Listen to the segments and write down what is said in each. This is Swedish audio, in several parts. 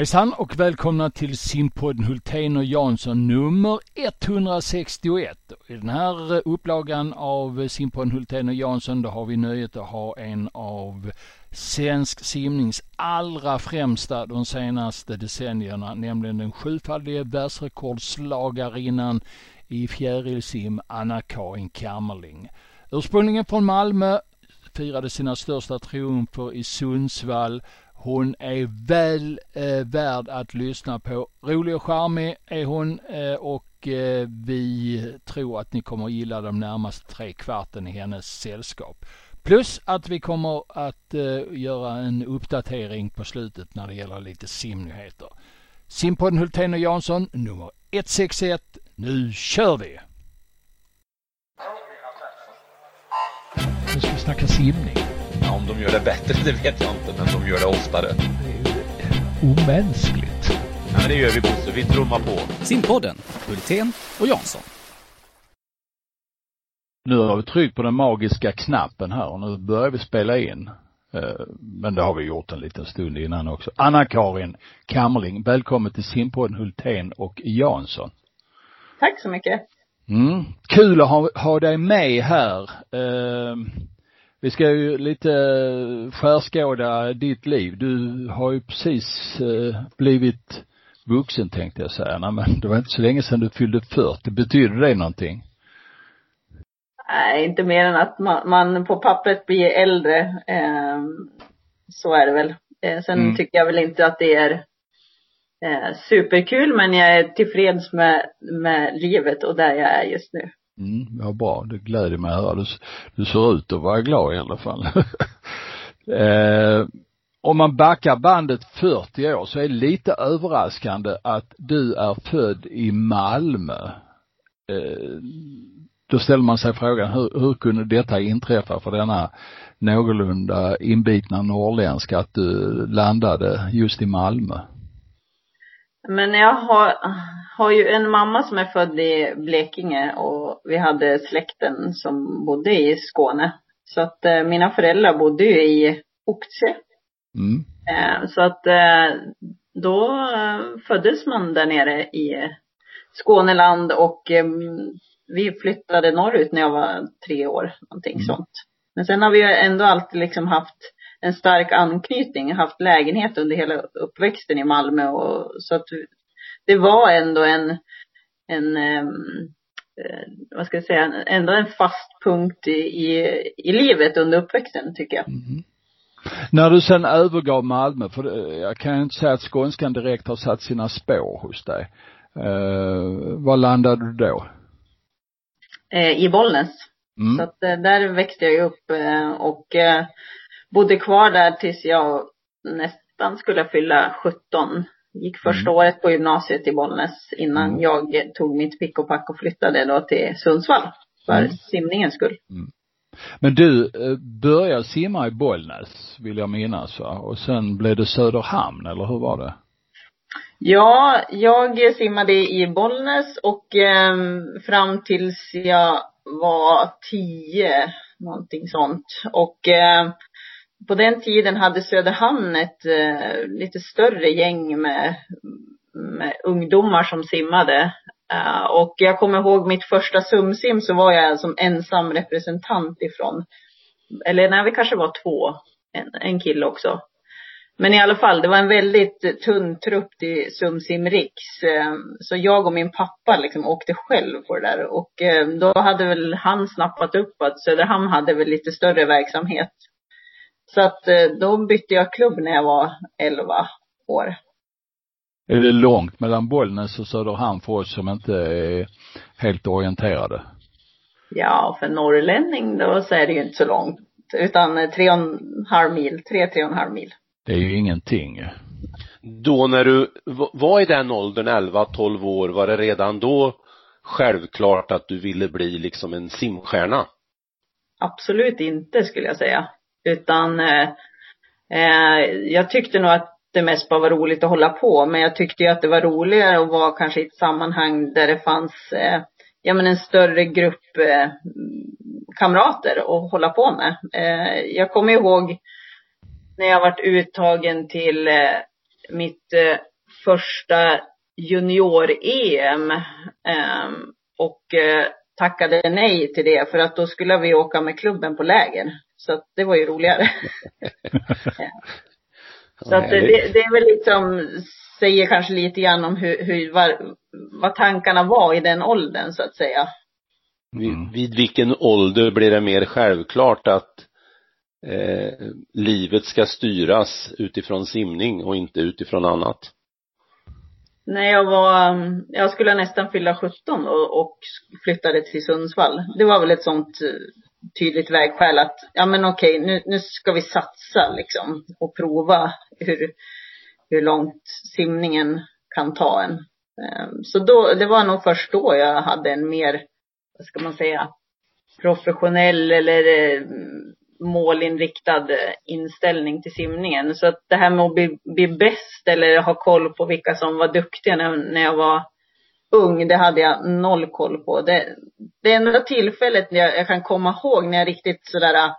Hejsan och välkomna till simpodden Hultén och Jansson nummer 161. I den här eh, upplagan av simpodden Hultén och Jansson då har vi nöjet att ha en av svensk simnings allra främsta de senaste decennierna, nämligen den sjufaldige världsrekordslagarinnan i fjärilsim Anna-Karin Kammerling. Ursprungligen från Malmö, firade sina största triumfer i Sundsvall hon är väl eh, värd att lyssna på. Rolig och charmig är hon eh, och eh, vi tror att ni kommer att gilla de närmaste tre kvarten i hennes sällskap. Plus att vi kommer att eh, göra en uppdatering på slutet när det gäller lite simnyheter. Simpodden Hultén och Jansson nummer 161. Nu kör vi! Nu ska vi snacka simning. Ja, om de gör det bättre, det vet jag inte, men de gör det oftare. Det är ju omänskligt. Ja, men det gör vi Bosse, vi trummar på. Simpodden, Hultén och Jansson. Nu har vi tryckt på den magiska knappen här och nu börjar vi spela in. Eh, Men det har vi gjort en liten stund innan också. Anna-Karin Kammerling, välkommen till simpodden Hultén och Jansson. Tack så mycket. Mm. Kul att ha, ha dig med här. Eh, vi ska ju lite skärskåda ditt liv. Du har ju precis eh, blivit vuxen tänkte jag säga. Nej, men det var inte så länge sedan du fyllde 40. Betyder det någonting? Nej, inte mer än att man, man på pappret blir äldre. Eh, så är det väl. Eh, sen Mm. tycker jag väl inte att det är eh, superkul, men jag är tillfreds med, med livet och där jag är just nu. Mm, ja, bra. Det gläder mig att höra. Du, du ser ut att vara glad i alla fall. eh, om man backar bandet 40 år så är det lite överraskande att du är född i Malmö. Eh, då ställer man sig frågan hur, hur kunde detta inträffa för denna någorlunda inbitna norrländska att du landade just i Malmö? Men jag har, har ju en mamma som är född i Blekinge och vi hade släkten som bodde i Skåne. Så att eh, mina föräldrar bodde ju i Oxie. Mm. Eh, Så att eh, då eh, föddes man där nere i Skåneland och eh, vi flyttade norrut när jag var tre år, någonting Mm. sånt. Men sen har vi ju ändå alltid liksom haft en stark anknytning, haft lägenhet under hela uppväxten i Malmö och så att det var ändå en, en ehm, eh, vad ska jag säga, ändå en fast punkt i, i, i livet under uppväxten tycker jag. Mhm. När du sen övergav Malmö, för det- jag kan ju inte säga att skånskan direkt har satt sina spår hos dig. Uh, var landade du då? Eh, I Bollnäs. Så Mm. att eh, där växte jag upp eh, och eh, bodde kvar där tills jag nästan skulle fylla 17. Gick första Mm. året på gymnasiet i Bollnäs innan Mm. jag eh, tog mitt pick och pack och flyttade då till Sundsvall. För Mm. simningens skull. Men du uh, började simma i Bollnäs, vill jag minnas va? Och sen blev det Söderhamn, eller hur var det? Ja, jag simmade i Bollnäs och eh, fram tills jag var tio, någonting sånt. Och eh, på den tiden hade Söderhamn ett eh, lite större gäng med, med ungdomar som simmade. Uh, och jag kommer ihåg mitt första sumsim så var jag som ensam representant ifrån, eller nej vi kanske var två, en, en kille också. Men i alla fall, det var en väldigt tunn trupp till Sumsim Riks. Eh, så jag och min pappa liksom åkte själv på det där. Och eh, då hade väl han snappat upp att Söderhamn hade väl lite större verksamhet. Så att eh, då bytte jag klubb när jag var 11 år. Är det långt mellan Bollnäs och Söderhamn för oss som inte är helt orienterade? Ja, för norrlänning då så är det ju inte så långt. Utan eh, tre och en halv mil, tre, tre och en halv mil. Det är ju ingenting. Då när du var i den åldern, 11-12 år, var det redan då självklart att du ville bli liksom en simstjärna? Absolut inte skulle jag säga. Utan eh, eh, jag tyckte nog att det mest bara var roligt att hålla på. Men jag tyckte ju att det var roligare att vara kanske i ett sammanhang där det fanns eh, ja men en större grupp eh, kamrater att hålla på med. Eh, jag kommer ihåg när jag varit uttagen till eh, mitt eh, första junior-EM eh, och eh, tackade nej till det för att då skulle vi åka med klubben på läger. Så att det var ju roligare. så att det, det är väl liksom, säger kanske lite grann om hur, hur var, vad tankarna var i den åldern så att säga. Vid, mm. vid vilken ålder blir det mer självklart att eh, livet ska styras utifrån simning och inte utifrån annat? När jag var, jag skulle nästan fylla 17 och, och flyttade till Sundsvall. Det var väl ett sånt tydligt vägskäl att, ja men okej, nu, nu ska vi satsa liksom och prova hur, hur långt simningen kan ta en. Ehm, så då, det var nog först då jag hade en mer, vad ska man säga, professionell eller eh, målinriktad inställning till simningen. Så att det här med att bli, bli bäst eller ha koll på vilka som var duktiga när, när jag var ung, det hade jag noll koll på. Det, det enda tillfället jag, jag kan komma ihåg när jag riktigt sådär äh,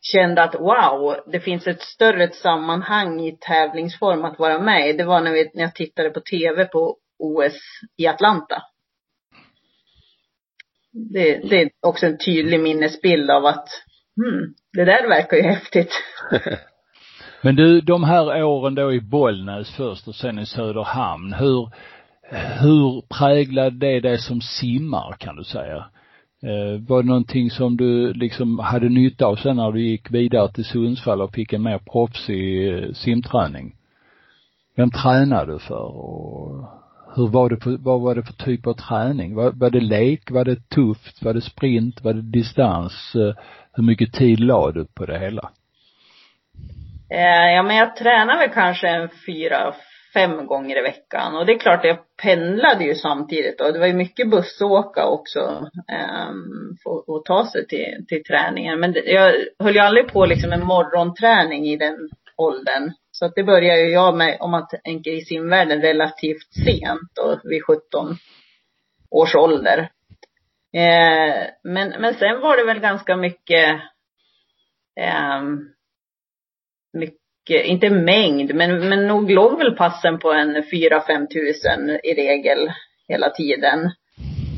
kände att wow, det finns ett större sammanhang i tävlingsform att vara med i. Det var när, vi, när jag tittade på tv på OS i Atlanta. Det, det är också en tydlig minnesbild av att hmm, det där verkar ju häftigt. Men du, de här åren då i Bollnäs först och sen i Söderhamn, hur, hur präglade det dig som simmar kan du säga? Eh, var det någonting som du liksom hade nytta av sen när du gick vidare till Sundsvall och fick en mer proffsig eh, simträning? Vem tränade du för och hur var det för, vad var det för typ av träning? Var, var det lek? Var det tufft? Var det sprint? Var det distans? Eh, hur mycket tid la du på det hela? Eh, ja men jag tränade väl kanske en fyra, fem gånger i veckan. Och det är klart, jag pendlade ju samtidigt och det var ju mycket bussåka också. Um, för att ta sig till, till träningen. Men det, jag höll ju aldrig på liksom en morgonträning i den åldern. Så att det började ju jag med, om man tänker i simvärlden, relativt sent då, vid 17 års ålder. Eh, men, men sen var det väl ganska mycket, eh, mycket inte mängd, men, men nog låg väl passen på en 4-5 tusen i regel hela tiden.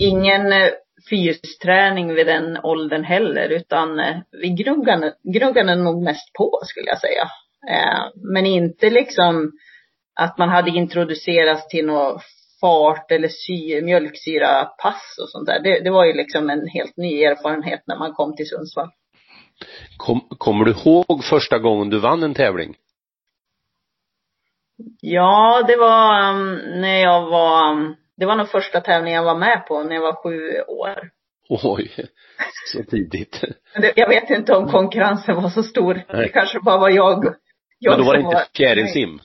Ingen eh, fysträning vid den åldern heller, utan eh, vi gnuggade, gnuggade nog mest på skulle jag säga. Eh, men inte liksom att man hade introducerats till något fart eller sy, mjölksyrapass och sånt där. Det, det var ju liksom en helt ny erfarenhet när man kom till Sundsvall. Kom, kommer du ihåg första gången du vann en tävling? Ja, det var um, när jag var, um, det var nog första tävlingen jag var med på när jag var sju år. Oj, så tidigt. jag vet inte om konkurrensen var så stor. Nej. Det kanske bara var jag. jag Men då var det inte fjärilsim?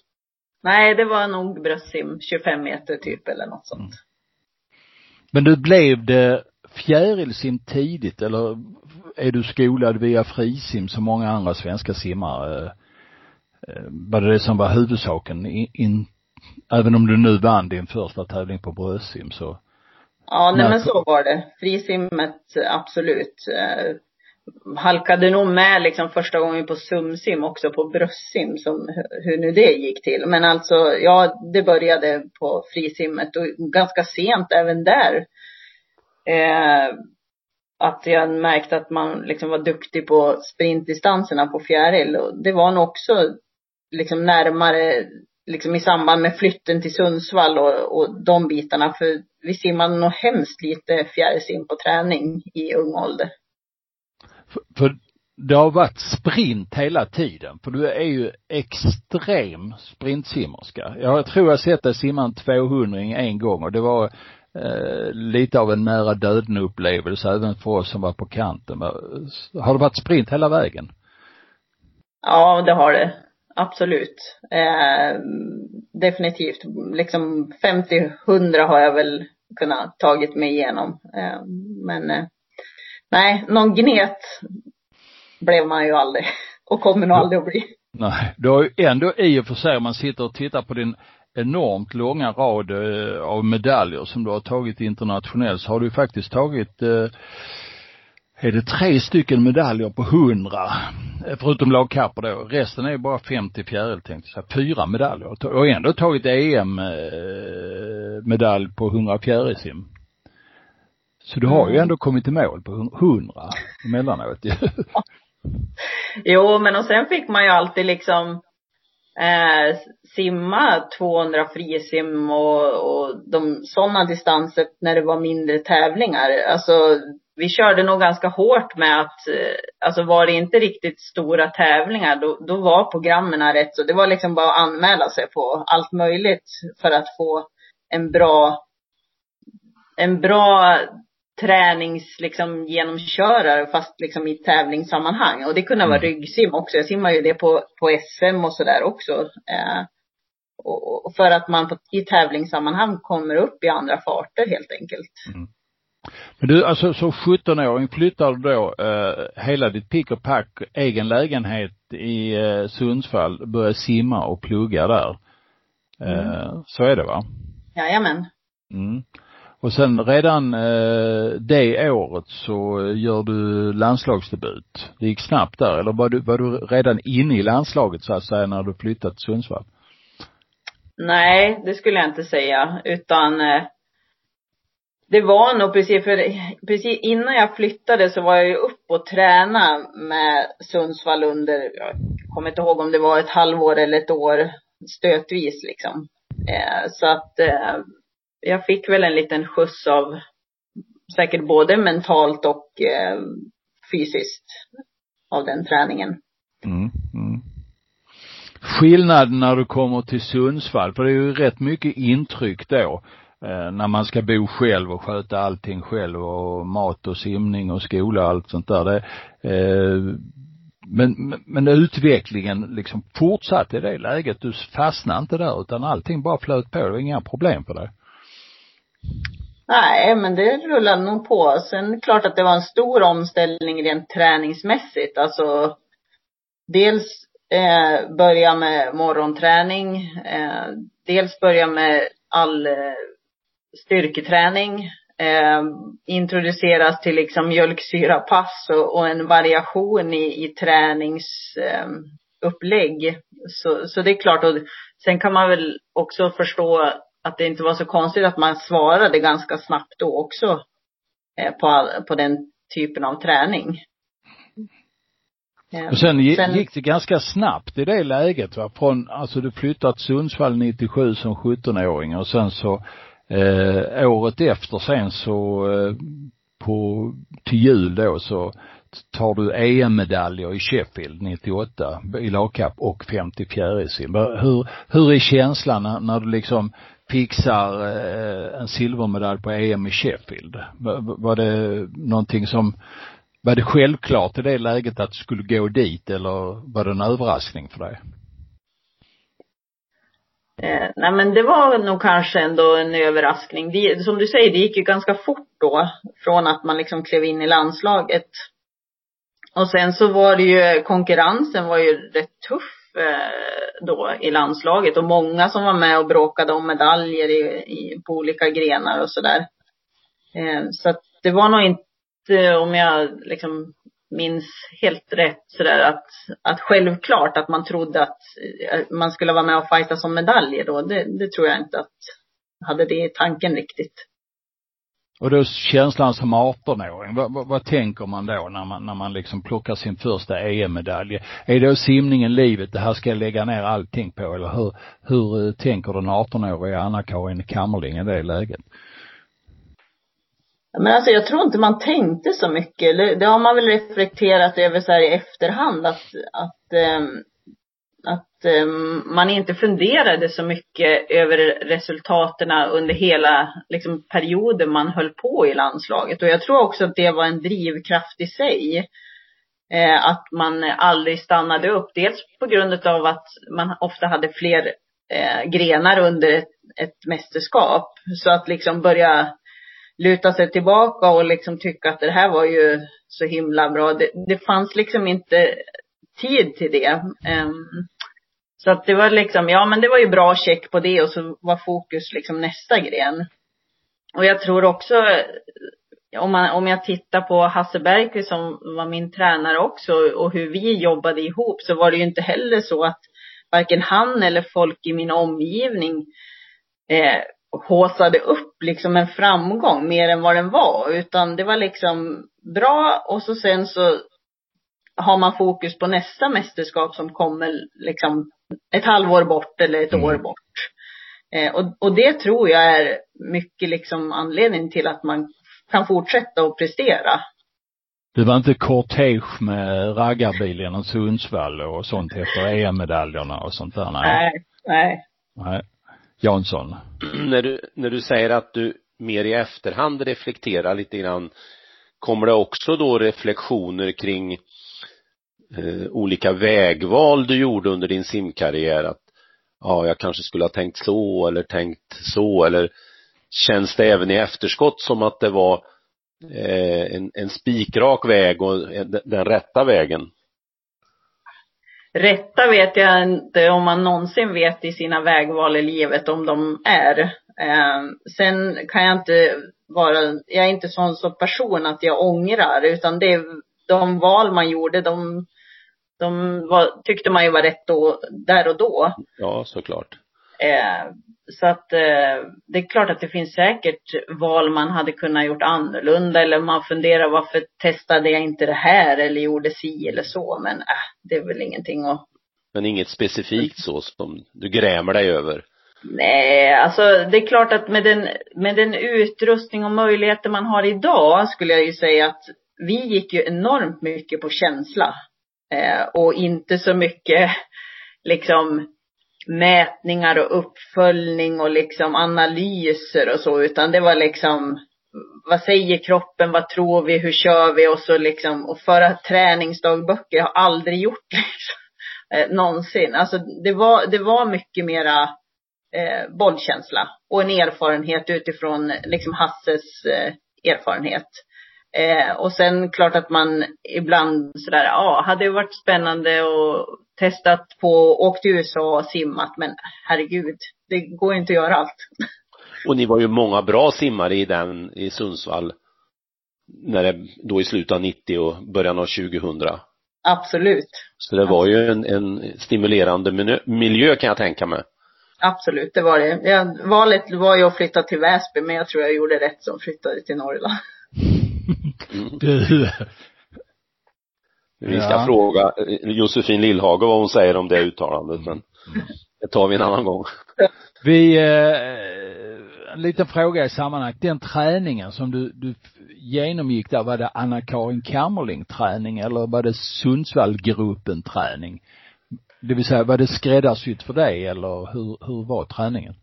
Nej, det var nog bröstsim, 25 meter typ eller något sånt. Mm. Men du blev det fjärilsim tidigt eller är du skolad via frisim som många andra svenska simmare? Eh, var det det som var huvudsaken? In, in, även om du nu vann din första tävling på bröstsim så Ja, nej men så var det. Frisimmet, absolut. Eh, halkade nog med liksom första gången på sumsim också på bröstsim som hur nu det gick till. Men alltså, ja, det började på frisimmet och ganska sent även där. Eh, att jag märkte att man liksom var duktig på sprintdistanserna på fjäril och det var nog också liksom närmare, liksom i samband med flytten till Sundsvall och, och de bitarna. För vi simmade nog hemskt lite fjärilsim på träning i ung ålder. För, för det har varit sprint hela tiden, för du är ju extrem sprintsimmerska. Jag tror jag sett dig simma en 200 en gång och det var eh, lite av en nära döden upplevelse även för oss som var på kanten. Har det varit sprint hela vägen? Ja, det har det. Absolut. Eh, definitivt. Liksom 50-100 har jag väl kunnat tagit mig igenom. Eh, men eh, nej, någon gnet blev man ju aldrig och kommer nog aldrig att bli. Nej, du har ju ändå i och för sig, om man sitter och tittar på din enormt långa rad eh, av medaljer som du har tagit internationellt så har du faktiskt tagit eh, är det tre stycken medaljer på hundra. Förutom lagkapper då. Resten är bara 50 fjäril tänkte jag Fyra medaljer. Och ändå tagit EM-medalj på 100 fjärilsim. Så du har ju mm. ändå kommit i mål på 100 emellanåt ju. jo, men och sen fick man ju alltid liksom eh, simma 200 frisim och, och de sådana distanser när det var mindre tävlingar. Alltså vi körde nog ganska hårt med att, eh, alltså var det inte riktigt stora tävlingar då, då var programmen rätt så. Det var liksom bara att anmäla sig på allt möjligt för att få en bra, en bra tränings liksom genomkörare fast liksom i tävlingssammanhang. Och det kunde vara mm. ryggsim också. Jag simmar ju det på, på SM och sådär också. Eh, och, och, för att man på, i tävlingssammanhang kommer upp i andra farter helt enkelt. Mm. Men du, alltså som 17-åring flyttar du då eh, hela ditt pick och pack, egen lägenhet i eh, Sundsvall, börjar simma och plugga där. Eh, mm. Så är det va? Jajamän. Mm. Och sen redan eh, det året så gör du landslagsdebut. Det gick snabbt där, eller var du, var du redan inne i landslaget så att säga när du flyttade till Sundsvall? Nej, det skulle jag inte säga, utan eh, det var nog precis, för precis innan jag flyttade så var jag ju upp och tränade med Sundsvall under, jag kommer inte ihåg om det var ett halvår eller ett år stötvis liksom. Eh, så att eh, jag fick väl en liten skjuts av säkert både mentalt och eh, fysiskt av den träningen. Mm, mm. Skillnaden när du kommer till Sundsvall, för det är ju rätt mycket intryck då eh, när man ska bo själv och sköta allting själv och mat och simning och skola och allt sånt där. Det, eh, men, men utvecklingen liksom fortsatte i det läget. Du fastnade inte där utan allting bara flöt på. Det var inga problem för dig. Nej, men det rullade nog på. Sen klart att det var en stor omställning rent träningsmässigt. Alltså dels eh, börja med morgonträning. Eh, dels börja med all eh, styrketräning. Eh, introduceras till liksom mjölksyrapass och, och en variation i, i träningsupplägg. Eh, så, så det är klart. Och sen kan man väl också förstå att det inte var så konstigt att man svarade ganska snabbt då också eh, på, på den typen av träning. Och sen, sen gick det ganska snabbt i det läget va, från, alltså du flyttade till Sundsvall 97 som 17-åring och sen så eh, året efter sen så eh, på, till jul då så tar du EM-medaljer i Sheffield 98 i lagkapp och 50 fjärilsim. Hur, hur är känslan när, när du liksom fixar eh, en silvermedalj på EM i Sheffield? Var det någonting som, var det självklart i det läget att du skulle gå dit eller var det en överraskning för dig? Eh, nej men det var nog kanske ändå en överraskning. Det, som du säger, det gick ju ganska fort då. Från att man liksom klev in i landslaget. Och sen så var det ju, konkurrensen var ju rätt tuff Eh, då i landslaget och många som var med och bråkade om medaljer i, i på olika grenar och sådär. Eh, så att det var nog inte, om jag liksom minns helt rätt sådär att, att självklart att man trodde att eh, man skulle vara med och fighta som medaljer då. Det, det tror jag inte att hade det i tanken riktigt. Och då känslan som 18-åring, vad, vad, vad, tänker man då när man, när man liksom plockar sin första EM-medalj? Är då simningen livet, det här ska jag lägga ner allting på eller hur, hur eh, tänker den 18-åriga Anna-Karin Kammerling i det läget? Men alltså jag tror inte man tänkte så mycket. Det har man väl reflekterat över så här i efterhand att, att um, att ehm, man inte funderade så mycket över resultaten under hela liksom, perioden man höll på i landslaget. Och jag tror också att det var en drivkraft i sig. Eh, att man aldrig stannade upp. Dels på grund av att man ofta hade fler eh, grenar under ett, ett mästerskap. Så att liksom börja luta sig tillbaka och liksom tycka att det här var ju så himla bra. Det, det fanns liksom inte tid till det. Um, så att det var liksom, ja men det var ju bra check på det och så var fokus liksom nästa gren. Och jag tror också om, man, om jag tittar på Hasse Bergqvist som var min tränare också och hur vi jobbade ihop så var det ju inte heller så att varken han eller folk i min omgivning eh, håsade upp liksom en framgång mer än vad den var. Utan det var liksom bra och så sen så har man fokus på nästa mästerskap som kommer liksom ett halvår bort eller ett mm. år bort. Eh, och, och det tror jag är mycket liksom anledning till att man kan fortsätta att prestera. Det var inte kortege med raggarbil genom Sundsvall och sånt efter EM-medaljerna och sånt där? Nej. Nej. Nej. Jansson? när du, när du säger att du mer i efterhand reflekterar lite grann, kommer det också då reflektioner kring eh, olika vägval du gjorde under din simkarriär? Att ja, jag kanske skulle ha tänkt så eller tänkt så eller känns det även i efterskott som att det var eh, en, en spikrak väg och eh, den rätta vägen? Rätta vet jag inte om man någonsin vet i sina vägval i livet om de är. Eh, sen kan jag inte vara, jag är inte sån som person att jag ångrar utan det är de val man gjorde, de de var, tyckte man ju var rätt då, där och då. Ja, såklart. Eh, så att eh, det är klart att det finns säkert val man hade kunnat gjort annorlunda eller man funderar varför testade jag inte det här eller gjorde si eller så men äh, det är väl ingenting att Men inget specifikt så som du grämer dig över? Nej, alltså det är klart att med den, med den utrustning och möjligheter man har idag skulle jag ju säga att vi gick ju enormt mycket på känsla. Eh, och inte så mycket liksom mätningar och uppföljning och liksom analyser och så utan det var liksom vad säger kroppen, vad tror vi, hur kör vi och så liksom och föra träningsdagböcker jag har aldrig gjort liksom, eh, någonsin. Alltså det var, det var mycket mera eh, bollkänsla och en erfarenhet utifrån liksom Hasses eh, erfarenhet. Eh, och sen klart att man ibland sådär, ja, hade det varit spännande och testat på, åkt till USA och simmat, men herregud, det går inte att göra allt. Och ni var ju många bra simmare i den, i Sundsvall, när det, då i slutet av 90 och början av 2000. Absolut. Så det var ju en, en stimulerande miljö kan jag tänka mig. Absolut, det var det. Ja, valet var ju att flytta till Väsby, men jag tror jag gjorde rätt som flyttade till Norrland. Du. Vi ska ja. fråga Josefin Lillhage vad hon säger om det uttalandet men det tar vi en annan gång. Vi, eh, en liten fråga i sammanhanget. Den träningen som du, du genomgick där, var det Anna-Karin Kammerling träning eller var det Sundsvallgruppen träning? Det vill säga, var det skräddarsytt för dig eller hur, hur var träningen?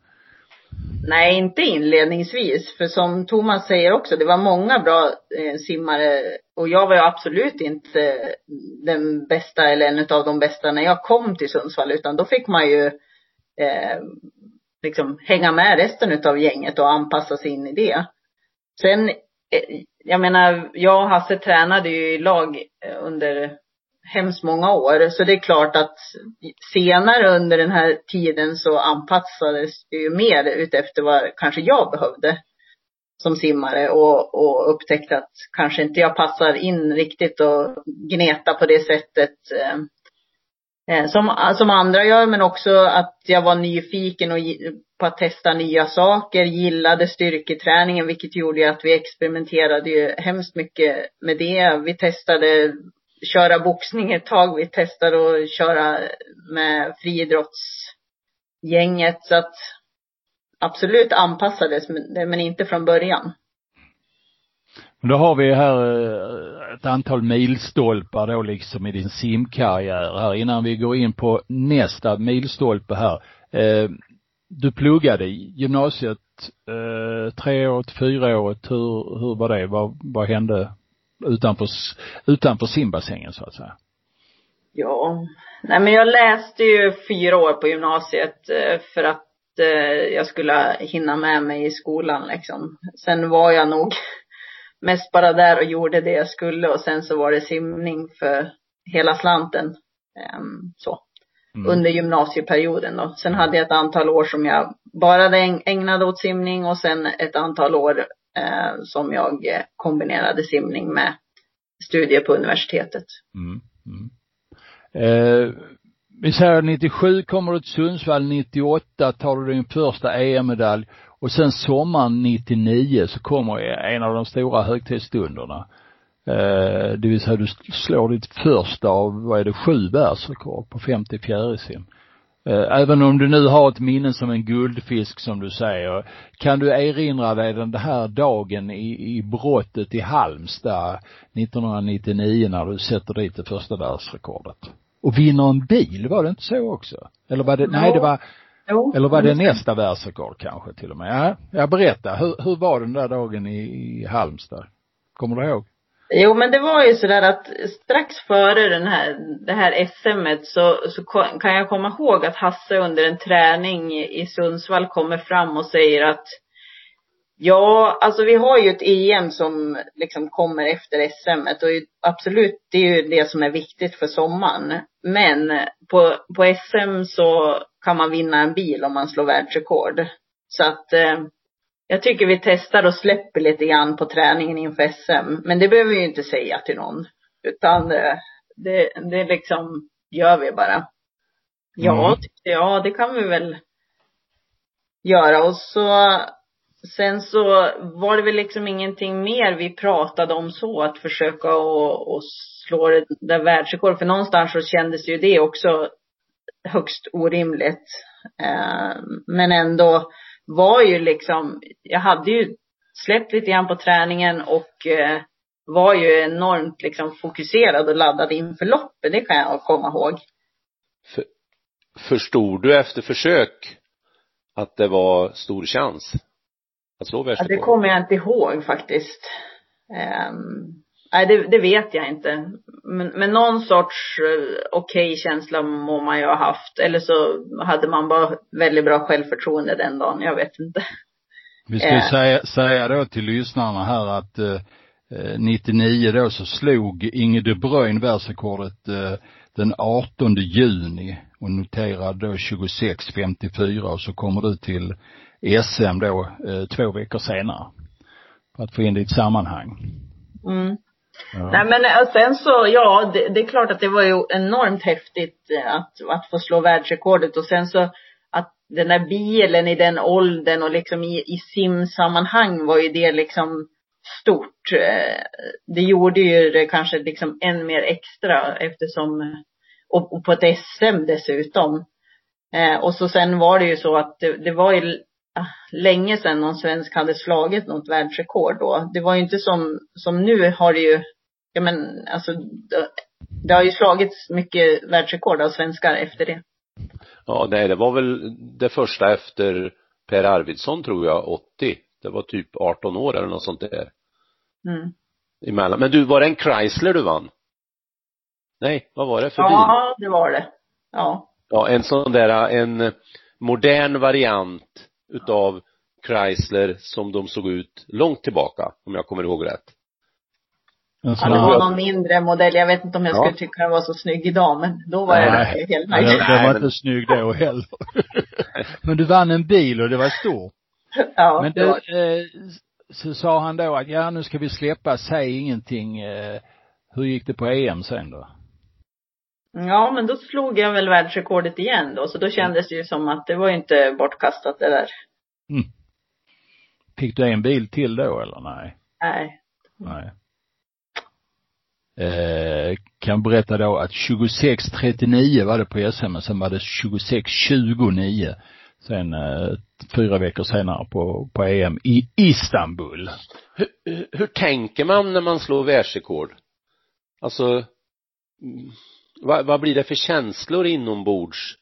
Nej, inte inledningsvis. För som Thomas säger också, det var många bra eh, simmare. Och jag var ju absolut inte den bästa eller en av de bästa när jag kom till Sundsvall. Utan då fick man ju eh, liksom hänga med resten av gänget och anpassa sig in i det. Sen, eh, jag menar, jag och Hasse tränade ju i lag eh, under hemskt många år. Så det är klart att senare under den här tiden så anpassades det ju mer utefter vad kanske jag behövde som simmare och, och upptäckte att kanske inte jag passar in riktigt och gneta på det sättet eh, eh som, som andra gör, men också att jag var nyfiken och, på att testa nya saker, gillade styrketräningen, vilket gjorde att vi experimenterade ju hemskt mycket med det. Vi testade köra boxning ett tag. Vi testade att köra med friidrottsgänget så att absolut anpassades men inte från början. Då har vi här eh, ett antal milstolpar då liksom i din simkarriär här innan vi går in på nästa milstolpe här. Eh, du pluggade gymnasiet eh, treårigt, fyraårigt. Hur, hur var det? Vad, vad hände utanför, utanför simbassängen så att säga? Ja, nej men jag läste ju fyra år på gymnasiet eh, för att eh, jag skulle hinna med mig i skolan liksom. Sen var jag nog mest bara där och gjorde det jag skulle och sen så var det simning för hela slanten. Ehm, så. Mm. Under gymnasieperioden då. Sen hade jag ett antal år som jag bara ägnade åt simning och sen ett antal år eh, som jag kombinerade simning med studier på universitetet. Mm. Mm. Eh, vi säger 97 kommer du till Sundsvall, 98 tar du din första EM-medalj och sen sommaren 99 så kommer en av de stora högtidsstunderna. Eh, det vill säga du slår ditt första av, vad är det, sju världsrekord på 50 fjärilsim. Eh, även om du nu har ett minne som en guldfisk som du säger, kan du erinra dig den här dagen i, i brottet i Halmstad 1999 när du sätter dit det första världsrekordet? Och vinner en bil, var det inte så också? Eller var det, ja. nej det var, jo, eller var det nästa världsrekord kanske till och med? Ja, jag berättar, hur, hur var den där dagen i, i Halmstad? Kommer du ihåg? Jo men det var ju sådär att strax före den här, det här SMet så, så kan jag komma ihåg att Hasse under en träning i Sundsvall kommer fram och säger att Ja, alltså vi har ju ett EM som liksom kommer efter SM och absolut, det är ju det som är viktigt för sommaren. Men på, på SM så kan man vinna en bil om man slår världsrekord. Så att eh, jag tycker vi testar och släpper lite grann på träningen inför SM. Men det behöver vi ju inte säga till någon. Utan det, det, det liksom gör vi bara. Ja, mm. ja, det kan vi väl göra. Och så sen så var det väl liksom ingenting mer vi pratade om så, att försöka och, och slå det där världsrekordet. För någonstans så kändes ju det också högst orimligt. Eh, men ändå var ju liksom, jag hade ju släppt lite grann på träningen och eh, var ju enormt liksom fokuserad och laddad inför loppet, det kan jag komma ihåg. För, förstod du efter försök att det var stor chans att slå världsrekord? Ja, det kommer jag inte ihåg faktiskt. Um, nej, det, det, vet jag inte. Men, men någon sorts uh, okej okay känsla må man ju ha haft. Eller så hade man bara väldigt bra självförtroende den dagen. Jag vet inte. Vi ska uh. säga, säga då till lyssnarna här att eh, 99 då så slog Inge de Bruyne världsrekordet den 18 juni och noterade då 26.54 och så kommer du till SM då två veckor senare. För att få in det i ett sammanhang. Mm. Ja. Nej men eh, sen så, ja det, det, är klart att det var ju enormt häftigt eh, att, att få slå världsrekordet och sen så att den där bilen i den åldern och liksom i, i simsammanhang var ju det liksom stort. Eh, det gjorde ju det kanske liksom än mer extra eftersom, och, och på ett SM dessutom. Och så sen var det ju så att det, det var ju länge sedan någon svensk hade slagit något världsrekord då. Det var ju inte som, som nu har det ju ja men alltså det, det har ju slagits mycket världsrekord av svenskar efter det. Ja, nej, det var väl det första efter Per Arvidsson tror jag, 80. Det var typ 18 år eller något sånt där. Mm. Emellan. Men du, var det en Chrysler du vann? Nej, vad var det för ja, bil? Ja, det var det. Ja. Ja, en sån där, en modern variant utav Chrysler som de såg ut långt tillbaka, om jag kommer ihåg rätt. Ja, det var någon mindre modell. Jag vet inte om jag ja. skulle tycka den var så snygg idag, men då var Nej, jag helt nöjd. Det, det var inte snygg då heller. men du vann en bil och det var stort. Ja, Men du, eh, så sa han då att ja, nu ska vi släppa, säg ingenting. Eh, hur gick det på EM sen då? Ja, men då slog jag väl världsrekordet igen då, så då kändes det ju som att det var inte bortkastat det där. Mm. Fick du en bil till då eller nej? Nej. Nej eh, kan berätta då att 26.39 var det på SM, sen var det 26.29 sen eh, fyra veckor senare på, på EM i Istanbul. Hur, hur tänker man när man slår världsrekord? Alltså, mm, vad, vad blir det för känslor inombords?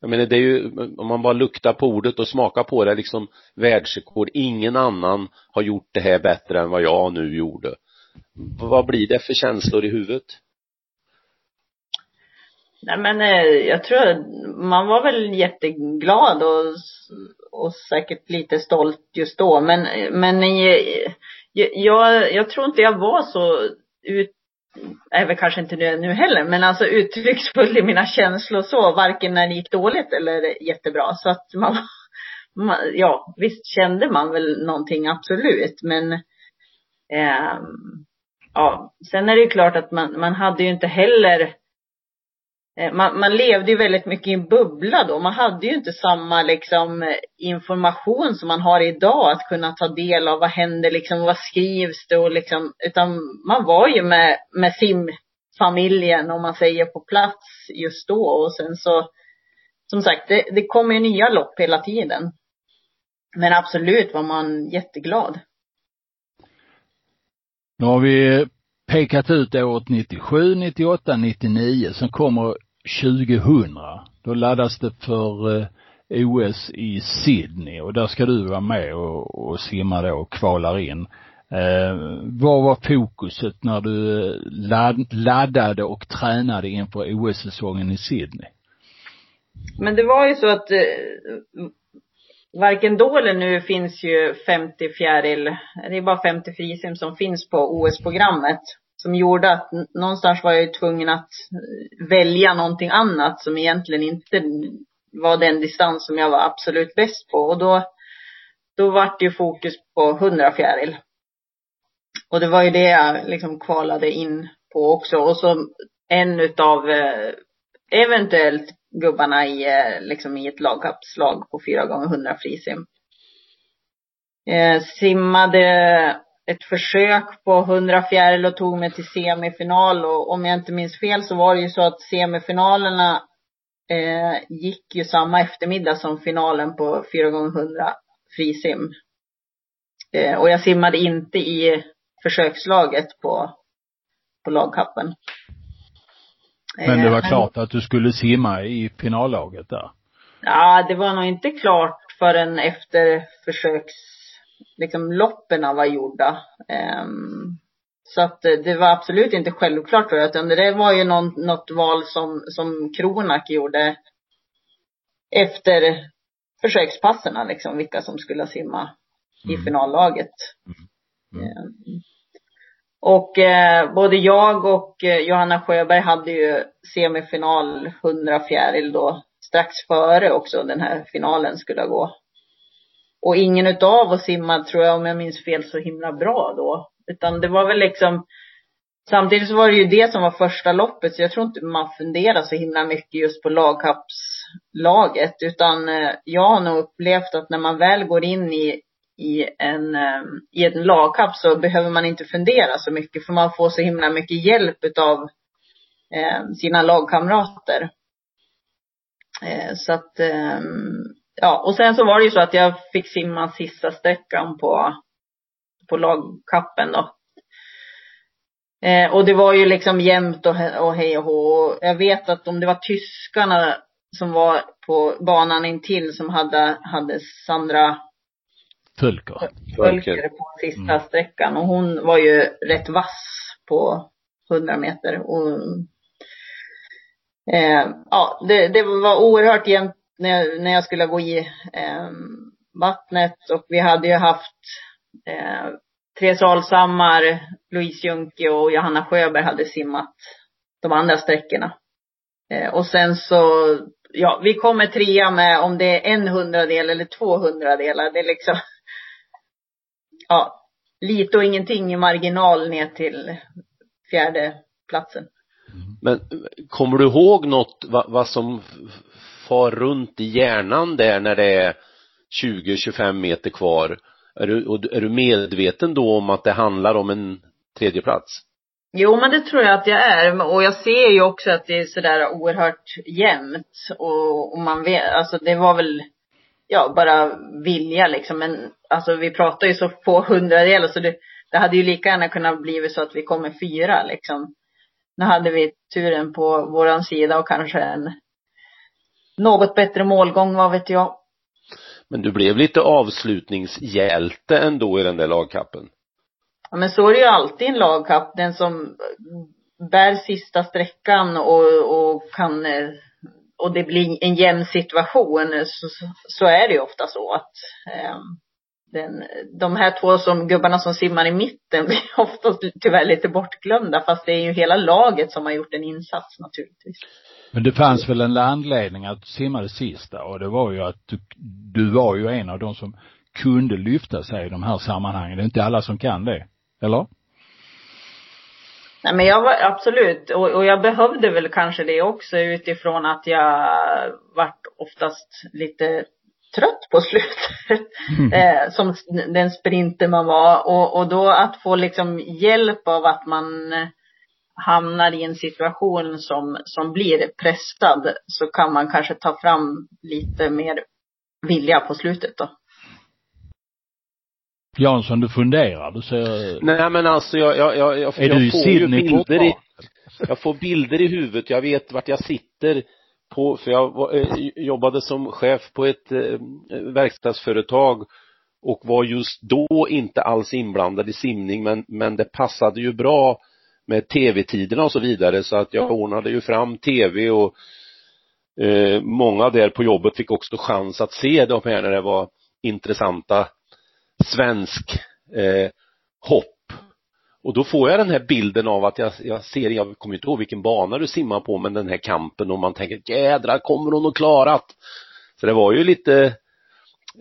Jag menar det är ju, om man bara luktar på ordet och smakar på det liksom världsrekord, ingen annan har gjort det här bättre än vad jag nu gjorde vad blir det för känslor i huvudet? Nej men eh, jag tror man var väl jätteglad och, och säkert lite stolt just då men, men eh, jag, jag tror inte jag var så ut, är väl kanske inte nu, nu heller, men alltså uttrycksfull i mina känslor så, varken när det gick dåligt eller jättebra. Så att man, ja, visst kände man väl någonting absolut, men eh, ja, sen är det ju klart att man, man hade ju inte heller Eh, man, man levde ju väldigt mycket i en bubbla då. Man hade ju inte samma liksom information som man har idag att kunna ta del av. Vad händer liksom, vad skrivs det och liksom, utan man var ju med, med simfamiljen om man säger på plats just då och sen så som sagt, det, det kommer ju nya lopp hela tiden. Men absolut var man jätteglad. Nu har vi pekat ut året 97, 98, 99. Sen kommer 2000. Då laddas det för eh, OS i Sydney och där ska du vara med och, och simma då och kvalar in. Eh, vad var fokuset när du eh, ladd, laddade och tränade inför OS-säsongen i Sydney? Men det var ju så att eh, varken då eller nu finns ju 50 fjäril, det är bara 50 frisim som finns på OS-programmet. Som gjorde att någonstans var jag ju tvungen att eh, välja någonting annat som egentligen inte var den distans som jag var absolut bäst på. Och då, då vart det ju fokus på 100 fjäril. Och det var ju det jag liksom kvalade in på också. Och så en utav eh, eventuellt gubbarna i, eh, liksom i ett lagkappslag på 4 gånger 100 frisim. Eh, simmade ett försök på 100 fjäril och tog mig till semifinal och om jag inte minns fel så var det ju så att semifinalerna eh, gick ju samma eftermiddag som finalen på 4 gånger 100 frisim. Eh, och jag simmade inte i försökslaget på, på lagkappen. Men det var eh, klart att du skulle simma i finallaget där? Ja, det var nog inte klart förrän efter försöks, liksom loppen var gjorda. Um, så att det var absolut inte självklart jag, utan det var ju någon, något val som, som Kronak gjorde efter försökspasserna liksom, vilka som skulle simma i mm. finallaget. Mm. Mm. Um, och eh, både jag och eh, Johanna Sjöberg hade ju semifinal 100 fjäril då strax före också den här finalen skulle gå. Och ingen utav oss simmade, tror jag, om jag minns fel, så himla bra då. Utan det var väl liksom, samtidigt så var det ju det som var första loppet, så jag tror inte man funderar så himla mycket just på lagkappslaget. Utan eh, jag har nog upplevt att när man väl går in i i en, eh, i en lagkapp så behöver man inte fundera så mycket för man får så himla mycket hjälp utav eh, sina lagkamrater. Så att, ehm, ja, och sen så var det ju så att jag fick simma sista sträckan på, på lagkappen då. Eh, och det var ju liksom jämnt och, och hej och hå. Och jag vet att om det var tyskarna som var på banan intill som hade, hade Sandra Fölker. Fölker på sista mm. sträckan och hon var ju rätt vass på 100 meter och eh, ja, det, det var oerhört jämnt när, när jag skulle gå i eh, vattnet och vi hade ju haft eh, Therese Alshammar, Louise Junke och Johanna Sjöberg hade simmat de andra sträckorna. Eh, och sen så, ja, vi kommer trea med om det är en hundradel eller två hundradelar. Det är liksom, ja, lite och ingenting i marginal ner till fjärde platsen. Men kommer du ihåg något vad, vad som far runt i hjärnan där när det är 20-25 meter kvar? Är du, är du medveten då om att det handlar om en tredje plats? Jo, men det tror jag att jag är. Och jag ser ju också att det är sådär oerhört jämnt. Och, och man vet, alltså det var väl ja, bara vilja liksom. Men alltså vi pratar ju så få hundradelar så det, det hade ju lika gärna kunnat bli så att vi kommer fyra liksom. Nu hade vi turen på våran sida och kanske en något bättre målgång, vad vet jag. Men du blev lite avslutningshjälte ändå i den där lagkappen. Ja men så är det ju alltid i en lagkapp. Den som bär sista sträckan och, och kan eh, och det blir en jämn situation så, så är det ju ofta så att eh, den, de här två som, gubbarna som simmar i mitten blir oftast tyvärr lite bortglömda fast det är ju hela laget som har gjort en insats naturligtvis. Men det fanns väl en anledning att du simmade sista och det var ju att du, du var ju en av de som kunde lyfta sig i de här sammanhangen. Det är inte alla som kan det. Eller? Nej men jag var, absolut, och, och jag behövde väl kanske det också utifrån att jag vart oftast lite trött på slutet. Mm. Eh, som den sprinter man var. Och, och då att få liksom hjälp av att man hamnar i en situation som, som blir pressad så kan man kanske ta fram lite mer vilja på slutet då. Jansson, du funderar, du ser Nej men alltså jag, jag, jag, jag, är jag du får Sydney ju bilder i, jag får bilder i huvudet, jag vet vart jag sitter på, för jag eh, jobbade som chef på ett eh, verkstadsföretag och var just då inte alls inblandad i simning men, men det passade ju bra med tv-tiderna och så vidare så att jag ordnade ju fram tv och eh, många där på jobbet fick också chans att se de här när det var intressanta svensk eh, hopp och då får jag den här bilden av att jag, jag ser, jag kommer inte ihåg vilken bana du simmar på men den här kampen och man tänker jädrar kommer hon att klara det? Så det var ju lite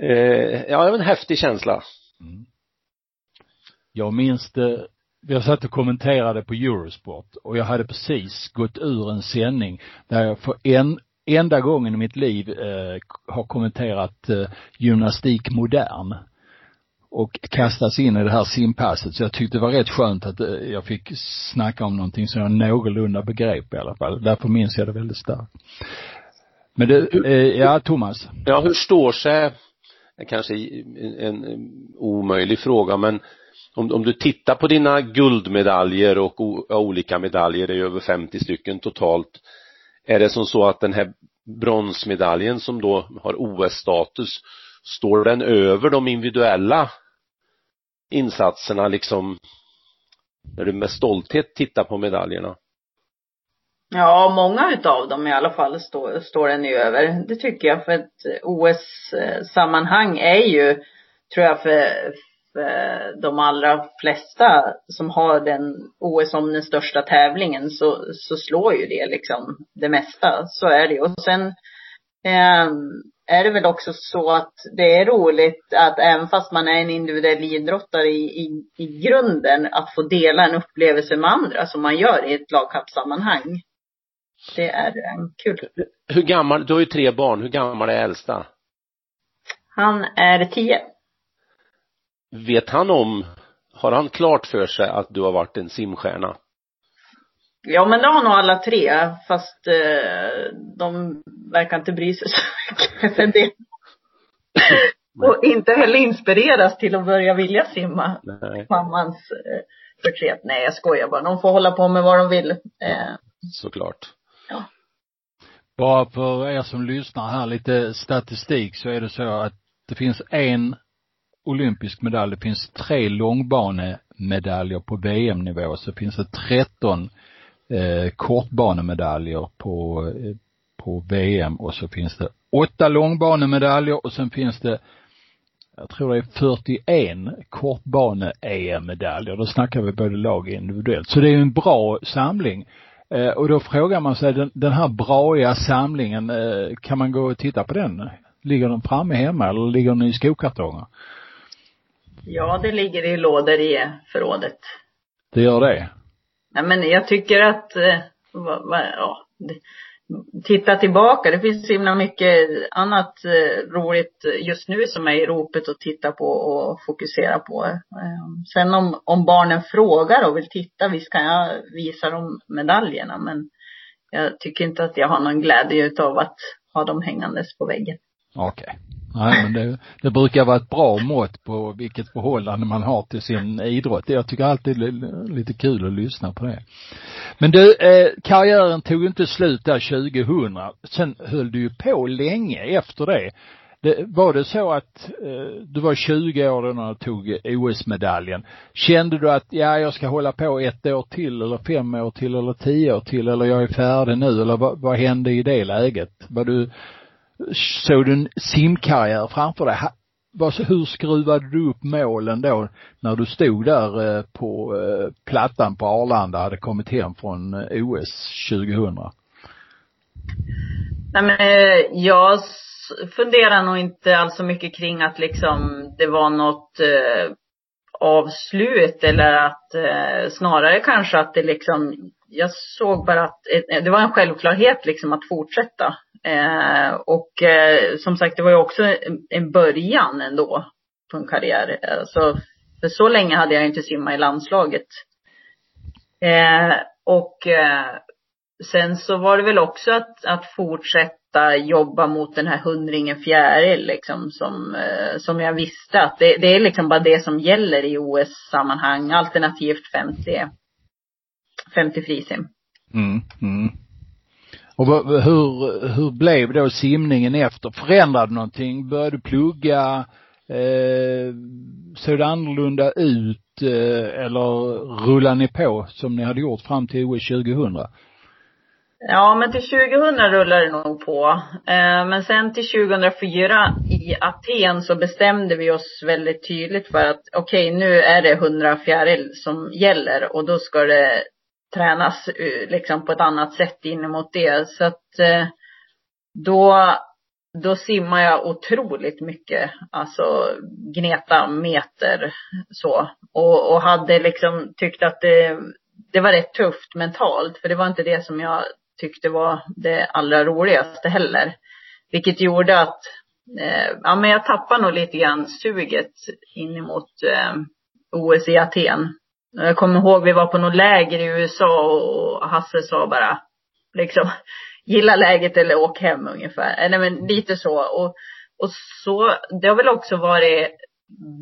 eh, ja en häftig känsla mm. jag minns det jag satt och kommenterade på Eurosport och jag hade precis gått ur en sändning där jag för en enda gången i mitt liv eh, har kommenterat eh, gymnastik modern och kastas in i det här simpasset. Så jag tyckte det var rätt skönt att eh, jag fick snacka om någonting som jag någorlunda begrep i alla fall. Därför minns jag det väldigt starkt. Men det, eh, ja Thomas. Ja, hur står sig, kanske en, en omöjlig fråga men om, om du tittar på dina guldmedaljer och o, olika medaljer, det är över 50 stycken totalt, är det som så att den här bronsmedaljen som då har OS-status, står den över de individuella insatserna liksom när du med stolthet tittar på medaljerna? Ja, många utav dem i alla fall står, står den ju över. Det tycker jag för ett OS-sammanhang eh, är ju, tror jag för, för de allra flesta som har den OS som den största tävlingen så, så slår ju det liksom det mesta. Så är det Och sen eh, är det väl också så att det är roligt att även fast man är en individuell idrottare i, i, i grunden, att få dela en upplevelse med andra som man gör i ett lagkappssammanhang. Det är kul. Hur gammal, du har ju tre barn, hur gammal är äldsta? Han är tio. Vet han om, har han klart för sig att du har varit en simstjärna? Ja men det har nog alla tre fast eh, de verkar inte bry sig så mycket för det. och inte heller inspireras till att börja vilja simma. Nej. Mammans eh, förtret. Nej jag skojar bara. De får hålla på med vad de vill. Eh. Såklart. Ja. Bara för er som lyssnar här lite statistik så är det så att det finns en olympisk medalj. Det finns tre långbanemedaljer på VM-nivå. Så finns det 13 eh, kortbanemedaljer på, eh, på VM och så finns det åtta långbanemedaljer och sen finns det jag tror det är 41 kortbane-EM-medaljer. Då snackar vi både lag och individuellt. Så det är ju en bra samling. Eh, och då frågar man sig, den, den här braiga samlingen, eh, kan man gå och titta på den? Ligger den framme hemma eller ligger den i skokartonger? Ja, det ligger i lådor i förrådet. Det gör det? Nej men jag tycker att, eh, va, va, ja, titta tillbaka. Det finns så himla mycket annat eh, roligt just nu som är i ropet att titta på och fokusera på. Eh, sen om, om barnen frågar och vill titta, visst kan jag visa dem medaljerna men jag tycker inte att jag har någon glädje utav att ha dem hängandes på väggen. Okej. Okay. Nej, men det, det brukar vara ett bra mått på vilket förhållande man har till sin idrott. Jag tycker alltid det är lite kul att lyssna på det. Men du, eh, karriären tog inte slut där 2000. Sen höll du ju på länge efter det. det var det så att eh, du var 20 år när du tog OS-medaljen. Kände du att, ja, jag ska hålla på ett år till eller fem år till eller tio år till eller jag är färdig nu eller vad, vad hände i det läget? Var du såg du en simkarriär framför dig? hur skruvade du upp målen då när du stod där eh, på eh, plattan på Arlanda, hade kommit hem från eh, OS 2000? Nej men jag funderar nog inte alls så mycket kring att liksom det var något eh, avslut eller att eh, snarare kanske att det liksom, jag såg bara att det var en självklarhet liksom att fortsätta. Eh, och eh, som sagt, det var ju också en, början ändå på en karriär. Alltså, för så länge hade jag inte simmat i landslaget. Eh, och eh, sen så var det väl också att, att fortsätta jobba mot den här hundringen fjäril liksom som, eh, som jag visste att det, det är liksom bara det som gäller i OS-sammanhang, alternativt 50, 50 frisim. Mm, mm. Och hur, hur blev då simningen efter? Förändrade någonting? Började du plugga? Eh, såg det annorlunda ut eh, eller rullade ni på som ni hade gjort fram till OS 2000? Ja, men till 2000 rullade det nog på. Eh, men sen till 2004 i Aten så bestämde vi oss väldigt tydligt för att okej, okay, nu är det 100 fjäril som gäller och då ska det tränas eh, liksom på ett annat sätt in mot det. Så att eh, då, då simmar jag otroligt mycket, alltså gneta meter så. Och, och hade liksom tyckt att det, det var rätt tufft mentalt, för det var inte det som jag tyckte var det allra roligaste heller. Vilket gjorde att, eh, ja men jag tappade nog lite grann suget in emot eh, OS i Aten. Jag kommer ihåg vi var på något läger i USA och Hasse sa bara liksom gilla läget eller åk hem ungefär. Eh, nej men lite så. Och, och så, det har väl också varit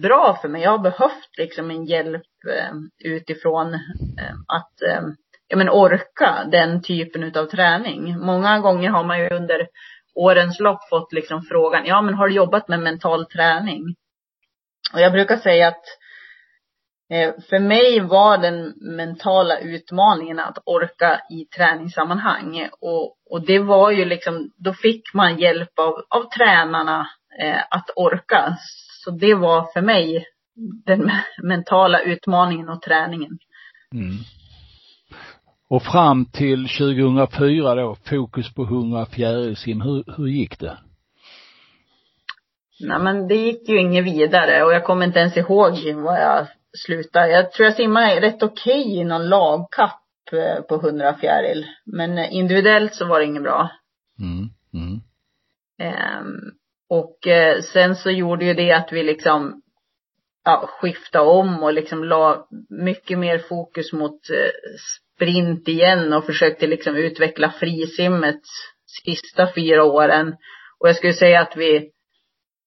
bra för mig. Jag har behövt liksom en hjälp eh, utifrån eh, att eh, ja, men orka den typen utav träning. Många gånger har man ju under årens lopp fått liksom frågan, ja men har du jobbat med mental träning? Och jag brukar säga att Eh, för mig var den mentala utmaningen att orka i träningssammanhang. Och, och det var ju liksom, då fick man hjälp av, av tränarna eh, att orka. Så det var för mig den mentala utmaningen och träningen. Mm. Och fram till 2004 då, fokus på 100 fjärilsim, hur, hur gick det? Nej men det gick ju inget vidare och jag kommer inte ens ihåg vad jag sluta. Jag tror jag simmade rätt okej okay i någon lagkapp eh, på 100 fjäril. Men individuellt så var det inget bra. Mm, mm. Um, och eh, sen så gjorde ju det att vi liksom ja, skifta om och liksom la mycket mer fokus mot eh, sprint igen och försökte liksom utveckla frisimmet sista fyra åren. Och jag skulle säga att vi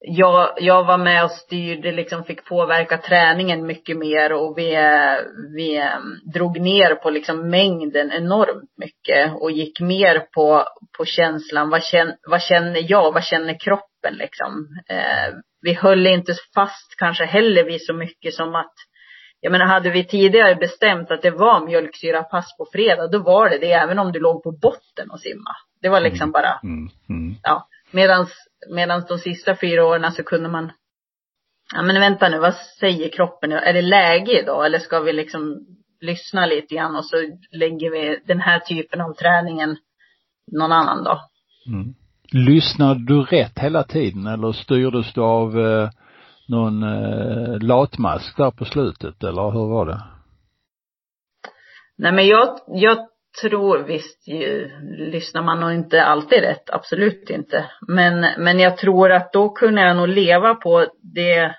jag, jag var med och styrde, liksom fick påverka träningen mycket mer och vi, vi ehm, drog ner på liksom mängden enormt mycket och gick mer på, på känslan. Vad känner, vad känner jag? Vad känner kroppen liksom? Eh, vi höll inte fast kanske heller vi så mycket som att jag menar, hade vi tidigare bestämt att det var mjölksyrapass på fredag, då var det det, även om du låg på botten och simma. Det var liksom mm. bara, mm. Mm. ja. Medan de sista fyra åren så kunde man, ja men vänta nu, vad säger kroppen nu? Är det läge idag eller ska vi liksom lyssna lite grann och så lägger vi den här typen av träningen någon annan dag. Mm. Lyssnade du rätt hela tiden eller styrdes du av eh, någon eh, latmask där på slutet eller hur var det? Nej men jag, jag tror visst ju, lyssnar man nog inte alltid rätt, absolut inte. Men, men jag tror att då kunde jag nog leva på det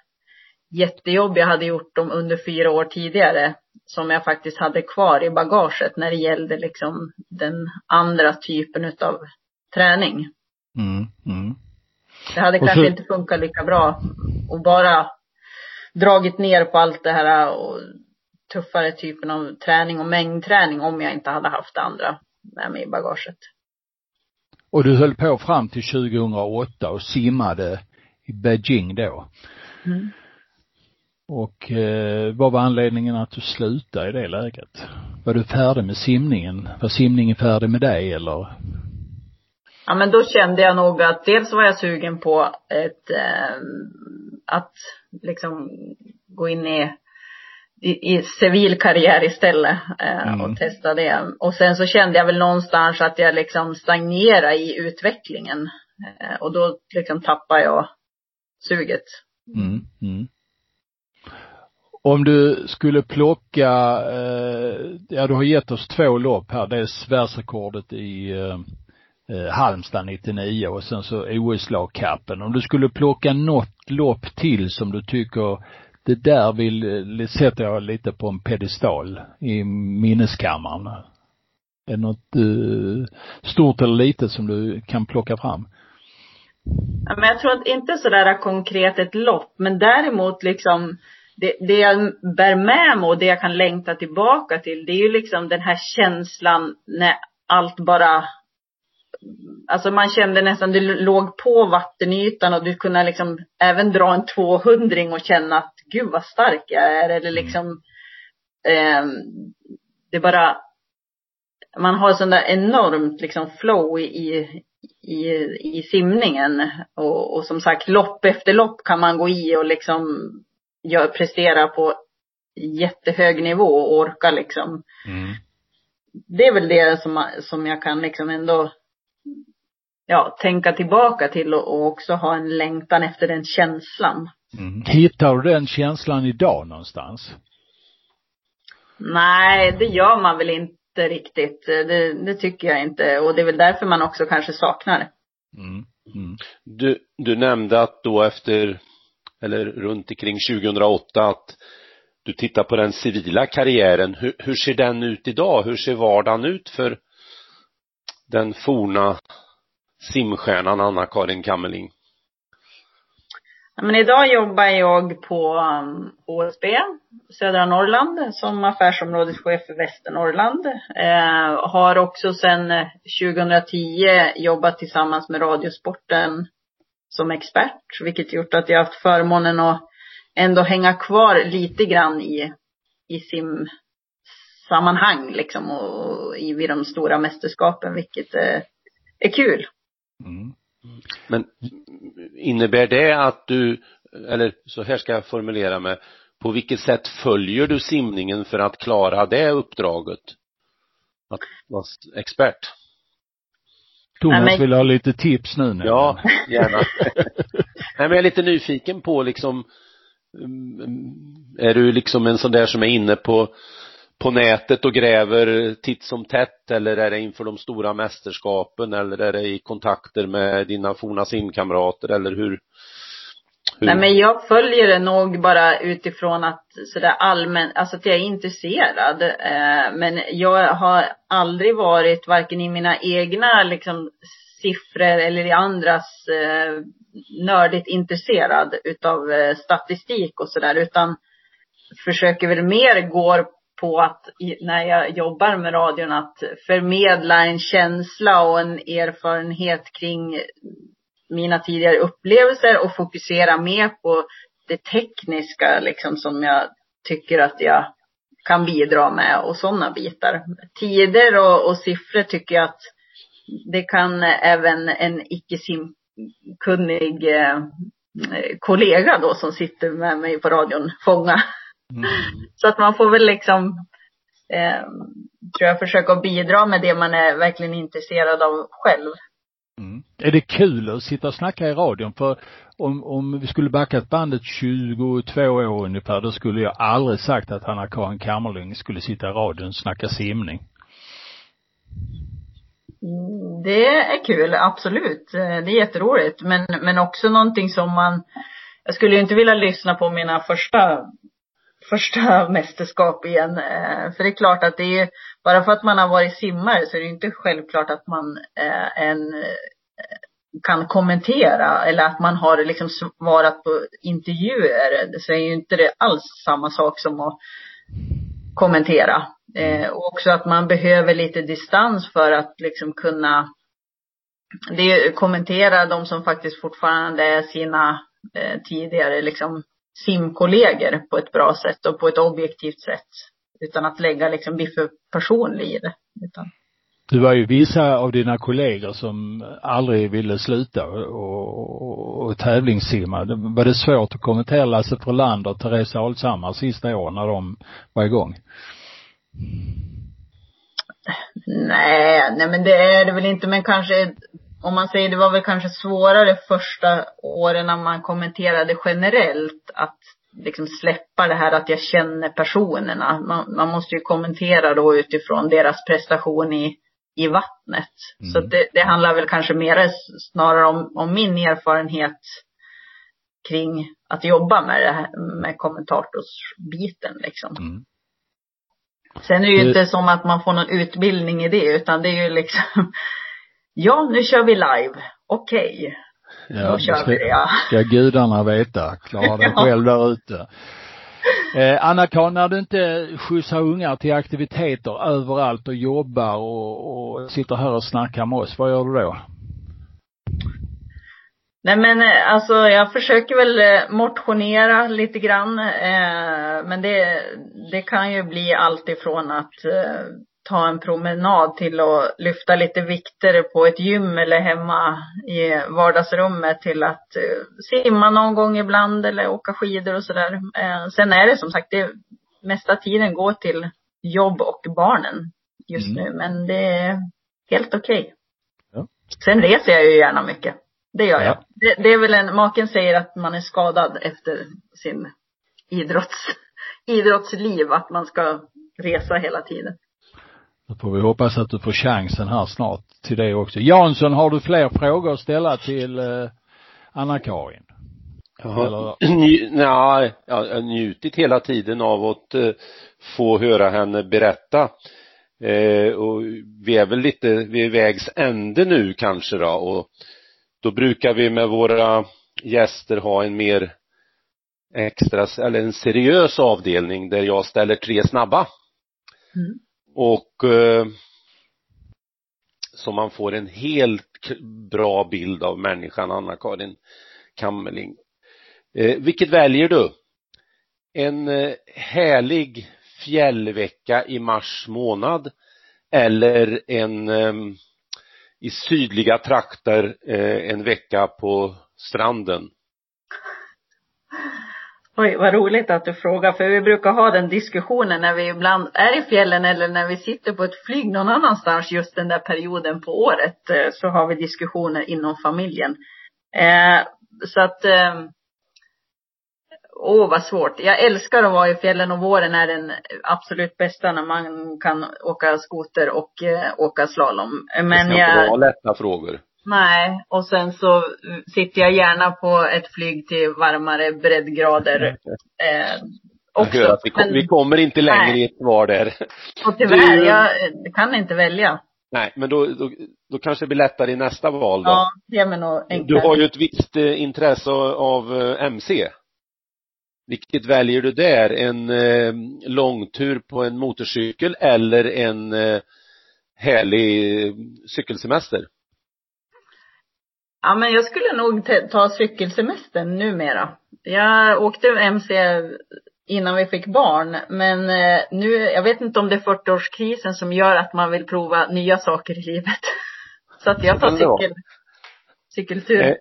jättejobb jag hade gjort dem under fyra år tidigare. Som jag faktiskt hade kvar i bagaget när det gällde liksom den andra typen utav träning. Mm, mm. Det hade och kanske så... inte funkat lika bra och bara dragit ner på allt det här och tuffare typen av träning och mängdträning om jag inte hade haft det andra med mig i bagaget. Och du höll på fram till 2008 och simmade i Beijing då. Mm. Och eh, vad var anledningen att du slutade i det läget? Var du färdig med simningen? Var simningen färdig med dig eller? Ja men då kände jag nog att dels var jag sugen på ett, eh, att liksom gå in i i, i civil karriär istället eh, mm. och testa det. Och sen så kände jag väl någonstans att jag liksom stagnerade i utvecklingen. Eh, och då liksom tappade jag suget. Mm. Mm. Om du skulle plocka, eh, ja du har gett oss två lopp här, dels världsrekordet i eh, eh Halmstad 99 och sen så OS-lagkappen. Om du skulle plocka något lopp till som du tycker det där vill, sätter jag lite på en pedestal i minneskammaren. Är det något uh, stort eller litet som du kan plocka fram? Ja, men jag tror att inte sådär konkret ett lopp, men däremot liksom det, det jag bär med mig och det jag kan längta tillbaka till, det är ju liksom den här känslan när allt bara alltså man kände nästan, du låg på vattenytan och du kunde liksom även dra en 200 och känna att gud vad stark jag är eller liksom eh, det bara man har sån där enormt liksom flow i, i, i simningen och, och som sagt lopp efter lopp kan man gå i och liksom gör, prestera på jättehög nivå och orka liksom. Mm. Det är väl det som, som jag kan liksom ändå ja, tänka tillbaka till och, och också ha en längtan efter den känslan. Mm. Hittar du den känslan idag någonstans? Nej, det gör man väl inte riktigt. Det, det tycker jag inte. Och det är väl därför man också kanske saknar det. Mm. Mm. Du, du nämnde att då efter, eller runt omkring 2008 att du tittar på den civila karriären. Hur, hur ser den ut idag? Hur ser vardagen ut för den forna simstjärnan Anna-Karin Kammerling? Men idag jobbar jag på um, OSB, HSB, södra Norrland, som affärsområdeschef för Västernorrland. Eh, har också sedan eh, 2010 jobbat tillsammans med Radiosporten som expert, vilket gjort att jag haft förmånen att ändå hänga kvar lite grann i, i simsammanhang liksom och i vid de stora mästerskapen, vilket eh, är kul. Mm. Men innebär det att du, eller så här ska jag formulera mig, på vilket sätt följer du simningen för att klara det uppdraget? Att vara expert? Thomas Nej, men... vill ha lite tips nu. nu. Ja, gärna. Nej, men jag är lite nyfiken på liksom, mm, är du liksom en sån där som är inne på på nätet och gräver titt som tätt? Eller är det inför de stora mästerskapen? Eller är det i kontakter med dina forna simkamrater? Eller hur, hur? Nej men jag följer det nog bara utifrån att sådär allmänt, alltså att jag är intresserad. Eh, men jag har aldrig varit varken i mina egna liksom siffror eller i andras eh, nördigt intresserad utav eh, statistik och sådär. Utan försöker väl mer gå på att när jag jobbar med radion att förmedla en känsla och en erfarenhet kring mina tidigare upplevelser och fokusera mer på det tekniska liksom som jag tycker att jag kan bidra med och sådana bitar. Tider och, och siffror tycker jag att det kan även en icke simkunnig eh, kollega då som sitter med mig på radion fånga. Mm. Så att man får väl liksom, eh, tror jag, försöka bidra med det man är verkligen intresserad av själv. Mm. Är det kul att sitta och snacka i radion? För om, om vi skulle backat bandet 22 år ungefär, då skulle jag aldrig sagt att Hanna-Karin Kammerling skulle sitta i radion och snacka simning. Mm, det är kul, absolut. Det är jätteroligt. Men, men också någonting som man, jag skulle ju inte vilja lyssna på mina första första mästerskap igen. Eh, för det är klart att det är, bara för att man har varit simmare så är det inte självklart att man eh, en, eh, kan kommentera eller att man har liksom svarat på intervjuer. Så är ju inte det alls samma sak som att kommentera. Och också att man behöver lite distans för att liksom kunna det är, kommentera de som faktiskt fortfarande är sina tidigare liksom simkollegor på ett bra sätt och på ett objektivt sätt. Utan att lägga liksom bli för personlig i det. Utan. Det var ju vissa av dina kollegor som aldrig ville sluta och, och, och tävlingssimma. Var det svårt att kommentera Lasse Frölander och Therese Alshammar sista åren när de var igång? Nej, nej men det är det väl inte, men kanske om man säger det var väl kanske svårare första åren när man kommenterade generellt att liksom släppa det här att jag känner personerna. Man, man måste ju kommentera då utifrån deras prestation i, i vattnet. Mm. Så det, det handlar väl kanske mer snarare om, om min erfarenhet kring att jobba med det här, med kommentatorsbiten liksom. Mm. Sen är det ju inte som att man får någon utbildning i det, utan det är ju liksom, ja, nu kör vi live. Okej. Okay. Ja, Då kör vi det, ja. ska gudarna veta. Klara dig ja. själv där ute. Eh, Anna-Karin, när du inte skjutsar ungar till aktiviteter överallt och jobbar och, och sitter här och snackar med oss, vad gör du då? Nej men eh, alltså jag försöker väl eh, motionera lite grann. Eh, men det, det kan ju bli allt ifrån att eh, ta en promenad till att lyfta lite vikter på ett gym eller hemma i vardagsrummet till att eh, simma någon gång ibland eller åka skidor och sådär. Eh, sen är det som sagt, det mesta tiden går till jobb och barnen just mm. nu. Men det är helt okej. Okay. Ja. Sen reser jag ju gärna mycket. Det gör jag. Det, det, är väl en, maken säger att man är skadad efter sin idrotts, idrottsliv, att man ska resa hela tiden. Då får vi hoppas att du får chansen här snart till det också. Jansson, har du fler frågor att ställa till eh, Anna-Karin? Jaha. Nej, jag har njutit hela tiden av att eh, få höra henne berätta. Eh, och vi är väl lite vid vägs ände nu kanske då och då brukar vi med våra gäster ha en mer extra, eller en seriös avdelning där jag ställer tre snabba. Mm. Och eh, så man får en helt bra bild av människan Anna-Karin Kammerling. Eh, vilket väljer du? En eh, härlig fjällvecka i mars månad eller en eh, i sydliga trakter eh, en vecka på stranden. Oj, vad roligt att du frågar, för vi brukar ha den diskussionen när vi ibland är i fjällen eller när vi sitter på ett flyg någon annanstans just den där perioden på året, eh, så har vi diskussioner inom familjen. Eh, så att eh, Åh, vad svårt. Jag älskar att vara i fjällen och våren är den absolut bästa när man kan åka skoter och eh, åka slalom. Men det ska jag... inte vara lätta frågor. Nej, och sen så sitter jag gärna på ett flyg till varmare breddgrader. eh, också. Jag att vi, kom, men, vi kommer inte längre nej. i ett svar där. Och tyvärr, du, jag kan inte välja. Nej, men då, då, då kanske det blir lättare i nästa val då. Ja, ge mig nog enklare. Du har ju ett visst eh, intresse av, av eh, MC. Vilket väljer du där? En eh, långtur på en motorcykel eller en eh, härlig cykelsemester? Ja, men jag skulle nog ta cykelsemestern numera. Jag åkte MC innan vi fick barn, men eh, nu, jag vet inte om det är 40-årskrisen som gör att man vill prova nya saker i livet. Så att jag tar cykel, cykeltur. Eh,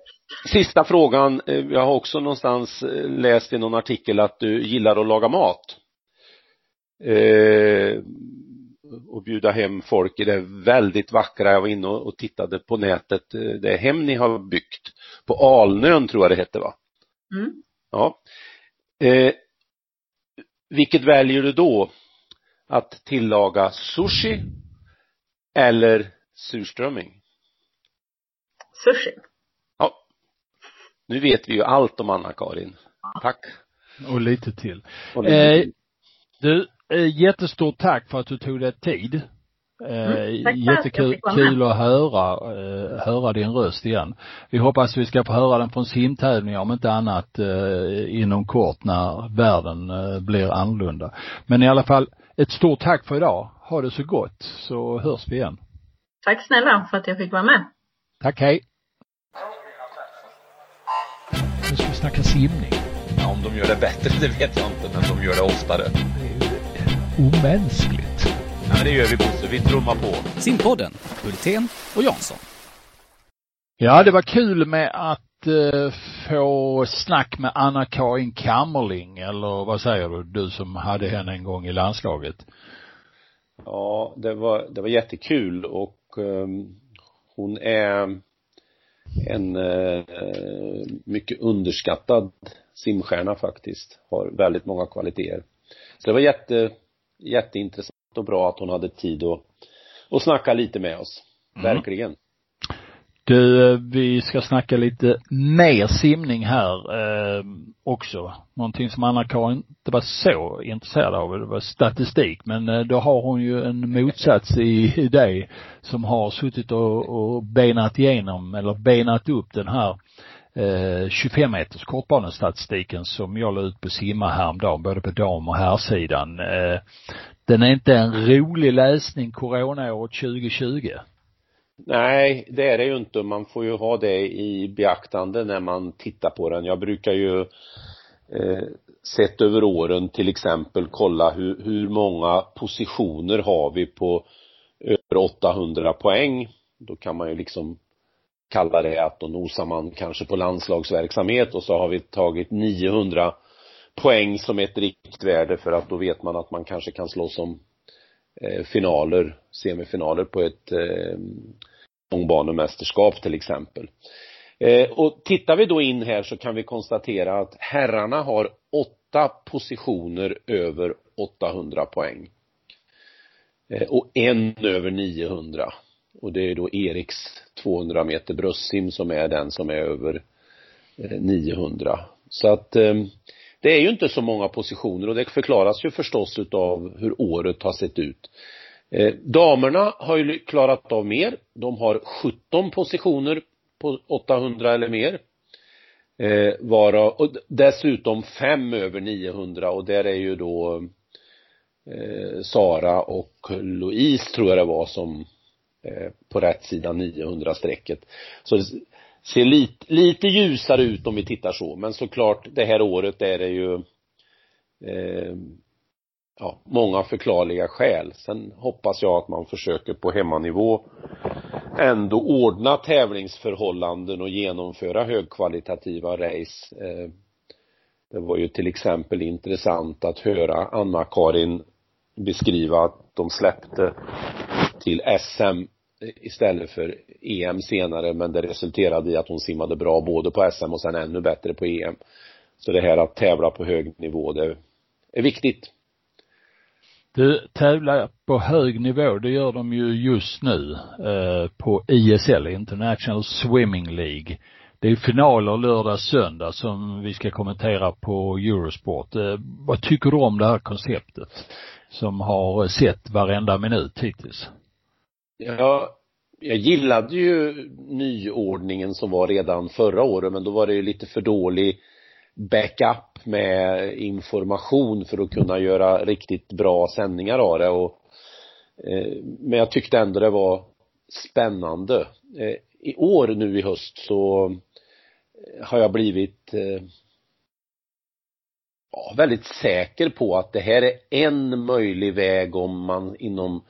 Sista frågan, eh, jag har också någonstans läst i någon artikel att du gillar att laga mat. Och bjuda hem folk i det väldigt vackra, jag var inne och tittade på nätet, det hem ni har byggt på Alnön tror jag det hette va? Mm. Ja. Eh, vilket väljer du då? Att tillaga sushi eller surströmming? Sushi. Nu vet vi ju allt om Anna-Karin. Tack. Och lite till. Och lite eh, du, jättestort tack för att du tog dig tid. Eh, mm, jättekul kul att höra, eh, höra din röst igen. Vi hoppas vi ska få höra den från simtävlingar om inte annat eh, inom kort när världen eh, blir annorlunda. Men i alla fall, ett stort tack för idag. Ha det så gott så hörs vi igen. Tack snälla för att jag fick vara med. Tack, hej. Nu ska vi snacka simning. Ja, om de gör det bättre, det vet jag inte, men de gör det oftare. Det är ju omänskligt. Ja, men det gör vi Bosse, vi trummar på. Simpodden, Hultén och Jansson. Ja, det var kul med att eh, få snack med Anna-Karin Kammerling, eller vad säger du, du som hade henne en gång i landslaget? Ja, det var, det var jättekul och um, hon är en uh, mycket underskattad simstjärna faktiskt. Har väldigt många kvaliteter. Så det var jätte, jätteintressant och bra att hon hade tid att, att snacka lite med oss. Mm. Verkligen. Du, vi ska snacka lite mer simning här eh, också. Någonting som Anna-Karin inte var så intresserad av, det var statistik. Men eh, då har hon ju en motsats i, i det som har suttit och, och benat igenom, eller benat upp den här eh, 25 meters kortbanestatistiken som jag la ut på simma häromdagen, både på dam och herrsidan. Eh, den är inte en rolig läsning coronaåret 2020. Nej, det är det ju inte. Man får ju ha det i beaktande när man tittar på den. Jag brukar ju eh, sett över åren till exempel kolla hur, hur många positioner har vi på över 800 poäng. Då kan man ju liksom kalla det att då nosar man kanske på landslagsverksamhet och så har vi tagit 900 poäng som ett riktvärde för att då vet man att man kanske kan slåss om eh, finaler, semifinaler på ett eh, långbanemästerskap till exempel. Eh, och tittar vi då in här så kan vi konstatera att herrarna har åtta positioner över 800 poäng. Eh, och en över 900. Och det är då Eriks 200 meter bröstsim som är den som är över eh, 900. Så att eh, det är ju inte så många positioner och det förklaras ju förstås utav hur året har sett ut. Eh, damerna har ju klarat av mer. De har 17 positioner på 800 eller mer. Eh, varav, och dessutom fem över 900 och där är ju då eh, Sara och Louise tror jag det var som Eh, på rätt sida 900 strecket. Så det ser lite, lite ljusare ut om vi tittar så men såklart det här året är det ju eh, ja, många förklarliga skäl. Sen hoppas jag att man försöker på hemmanivå ändå ordna tävlingsförhållanden och genomföra högkvalitativa race. Eh, det var ju till exempel intressant att höra Anna-Karin beskriva att de släppte till SM istället för EM senare men det resulterade i att hon simmade bra både på SM och sen ännu bättre på EM. Så det här att tävla på hög nivå det är viktigt. Du tävlar på hög nivå, det gör de ju just nu eh, på ISL, International Swimming League. Det är finaler lördag, söndag som vi ska kommentera på Eurosport. Eh, vad tycker du om det här konceptet som har sett varenda minut hittills? Ja, jag gillade ju nyordningen som var redan förra året men då var det ju lite för dålig backup med information för att kunna göra riktigt bra sändningar av det och eh, men jag tyckte ändå det var spännande. Eh, I år nu i höst så eh, har jag blivit eh, ja, väldigt säker på att det här är en möjlig väg om man inom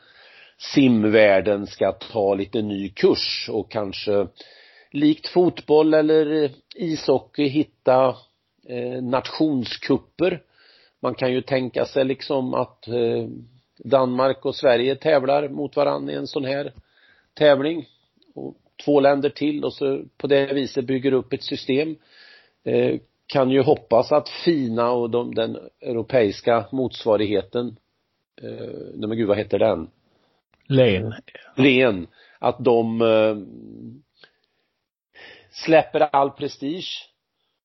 simvärlden ska ta lite ny kurs och kanske likt fotboll eller ishockey hitta eh, nationskupper. Man kan ju tänka sig liksom att eh, Danmark och Sverige tävlar mot varandra i en sån här tävling. Och två länder till och så på det viset bygger upp ett system. Eh, kan ju hoppas att FINA och de, den europeiska motsvarigheten, eh, nej men gud vad heter den? Len. Len. Att de eh, släpper all prestige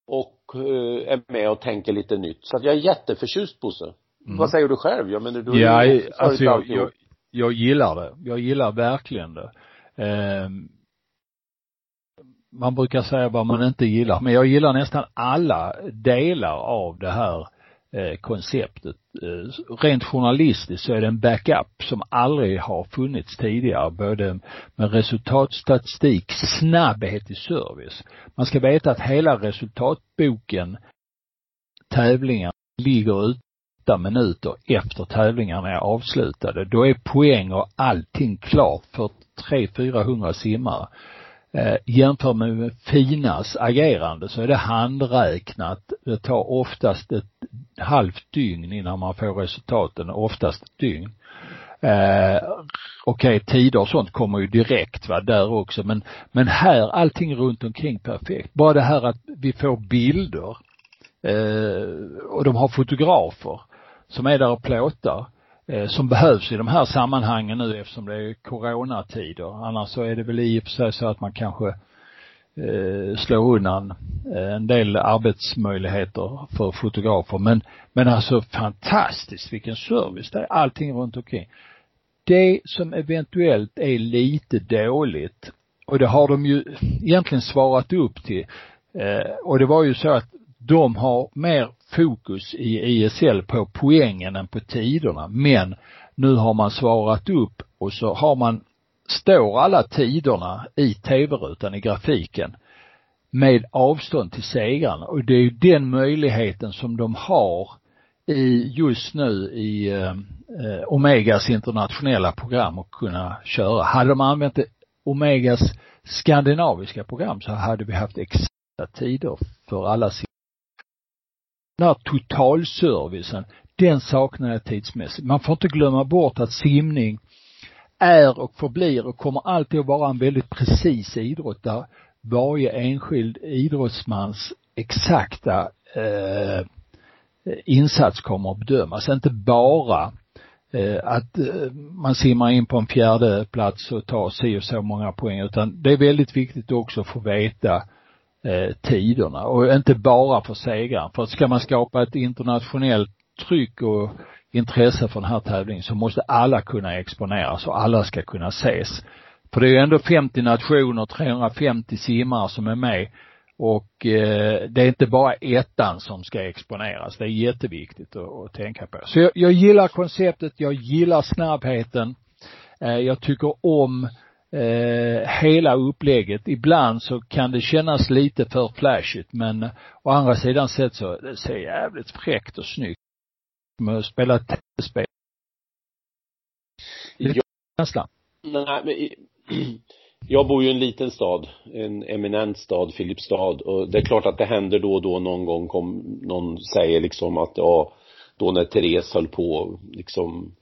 och eh, är med och tänker lite nytt. Så att jag är jätteförtjust Bosse. Mm. Vad säger du själv? Jag menar, du ja, ju alltså jag, jag, jag gillar det. Jag gillar verkligen det. Eh, man brukar säga vad man inte gillar, men jag gillar nästan alla delar av det här Eh, konceptet. Eh, rent journalistiskt så är det en backup som aldrig har funnits tidigare, både med resultatstatistik, snabbhet i service. Man ska veta att hela resultatboken, tävlingar, ligger ute åtta minuter efter tävlingarna är avslutade. Då är poäng och allting klart för 300-400 simmare. Eh, jämför med Finas agerande så är det handräknat. Det tar oftast ett halvt dygn innan man får resultaten, oftast ett dygn. Eh, Okej, okay, tider och sånt kommer ju direkt va, där också men, men här allting runt omkring perfekt. Bara det här att vi får bilder eh, och de har fotografer som är där och plåtar eh, Eh, som behövs i de här sammanhangen nu eftersom det är coronatider. Annars så är det väl i och för sig så att man kanske eh, slår undan eh, en del arbetsmöjligheter för fotografer. Men, men alltså fantastiskt vilken service det är, allting runt omkring. Det som eventuellt är lite dåligt, och det har de ju egentligen svarat upp till, eh, och det var ju så att de har mer fokus i ISL på poängen än på tiderna. Men nu har man svarat upp och så har man, står alla tiderna i tv-rutan i grafiken med avstånd till segrarna och det är ju den möjligheten som de har i just nu i eh, Omegas internationella program att kunna köra. Hade de använt Omegas skandinaviska program så hade vi haft exakta tider för alla den här totalservicen, den saknar jag tidsmässigt. Man får inte glömma bort att simning är och förblir och kommer alltid att vara en väldigt precis idrott där varje enskild idrottsmans exakta eh, insats kommer att bedömas. Inte bara eh, att eh, man simmar in på en fjärde plats och tar si och så många poäng utan det är väldigt viktigt också att få veta eh, tiderna och inte bara för segraren. För ska man skapa ett internationellt tryck och intresse för den här tävlingen så måste alla kunna exponeras och alla ska kunna ses. För det är ju ändå 50 nationer, 350 simmare som är med och eh, det är inte bara ettan som ska exponeras. Det är jätteviktigt att, att tänka på. Så jag, jag gillar konceptet, jag gillar snabbheten. Eh, jag tycker om eh, hela upplägget. Ibland så kan det kännas lite för flashigt men å andra sidan sett så det ser jävligt fräckt och snyggt med att spela tv-spel. Känslan? Nej, men jag bor ju i en liten stad, en eminent stad, Filipstad och det är klart att det händer då och då någon gång kom, någon säger liksom att ja, då när Therese höll på liksom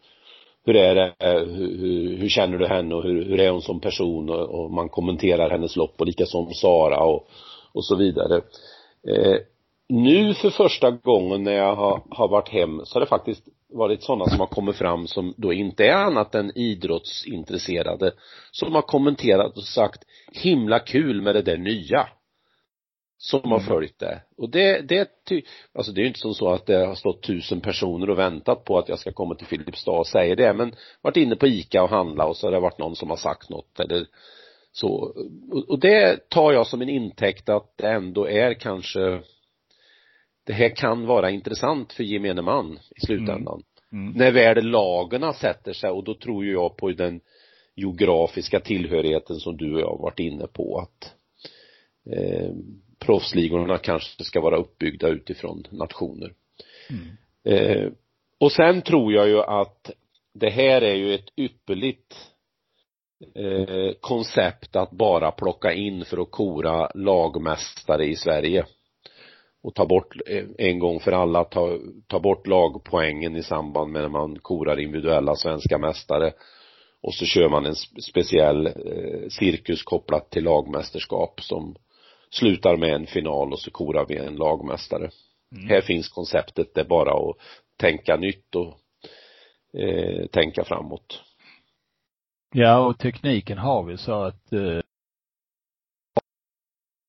hur är det, eh, hur, hur, hur känner du henne och hur, hur är hon som person? Och, och man kommenterar hennes lopp och lika som Sara och, och så vidare. Eh, nu för första gången när jag har, har varit hem så har det faktiskt varit sådana som har kommit fram som då inte är annat än idrottsintresserade som har kommenterat och sagt himla kul med det där nya som har mm. följt det. Och det, det, alltså det är ju inte som så att det har stått tusen personer och väntat på att jag ska komma till Filipstad och säga det, men varit inne på ICA och handla och så har det varit någon som har sagt något eller så. Och det tar jag som en intäkt att det ändå är kanske det här kan vara intressant för gemene man i slutändan. Mm. Mm. När väl lagarna sätter sig och då tror ju jag på den geografiska tillhörigheten som du och jag har varit inne på att eh, proffsligorna kanske ska vara uppbyggda utifrån nationer. Mm. Eh, och sen tror jag ju att det här är ju ett ypperligt eh, koncept att bara plocka in för att kora lagmästare i Sverige och ta bort eh, en gång för alla, ta, ta bort lagpoängen i samband med när man korar individuella svenska mästare och så kör man en speciell eh, cirkus kopplat till lagmästerskap som slutar med en final och så korar vi en lagmästare. Mm. Här finns konceptet, det är bara att tänka nytt och eh, tänka framåt. Ja, och tekniken har vi så att eh,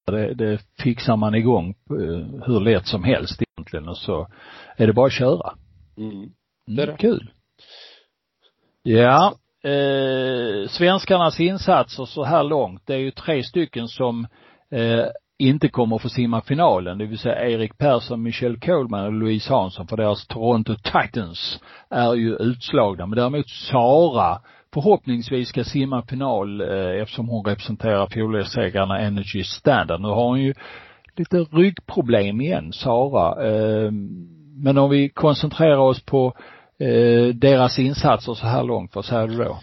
det, det fixar man igång eh, hur lätt som helst egentligen och så är det bara att köra. Mm. Det är det. Mm, kul. Ja, eh, svenskarnas insatser så här långt, det är ju tre stycken som eh, inte kommer få simma finalen, det vill säga Erik Persson, Michelle Coleman och Louise Hansson för deras Toronto Titans är ju utslagna. Men däremot Sara förhoppningsvis ska simma final eh, eftersom hon representerar fjolårssegrarna Energy Standard. Nu har hon ju lite ryggproblem igen, Sara. Eh, men om vi koncentrerar oss på eh, deras insatser så här långt, vad säger du då?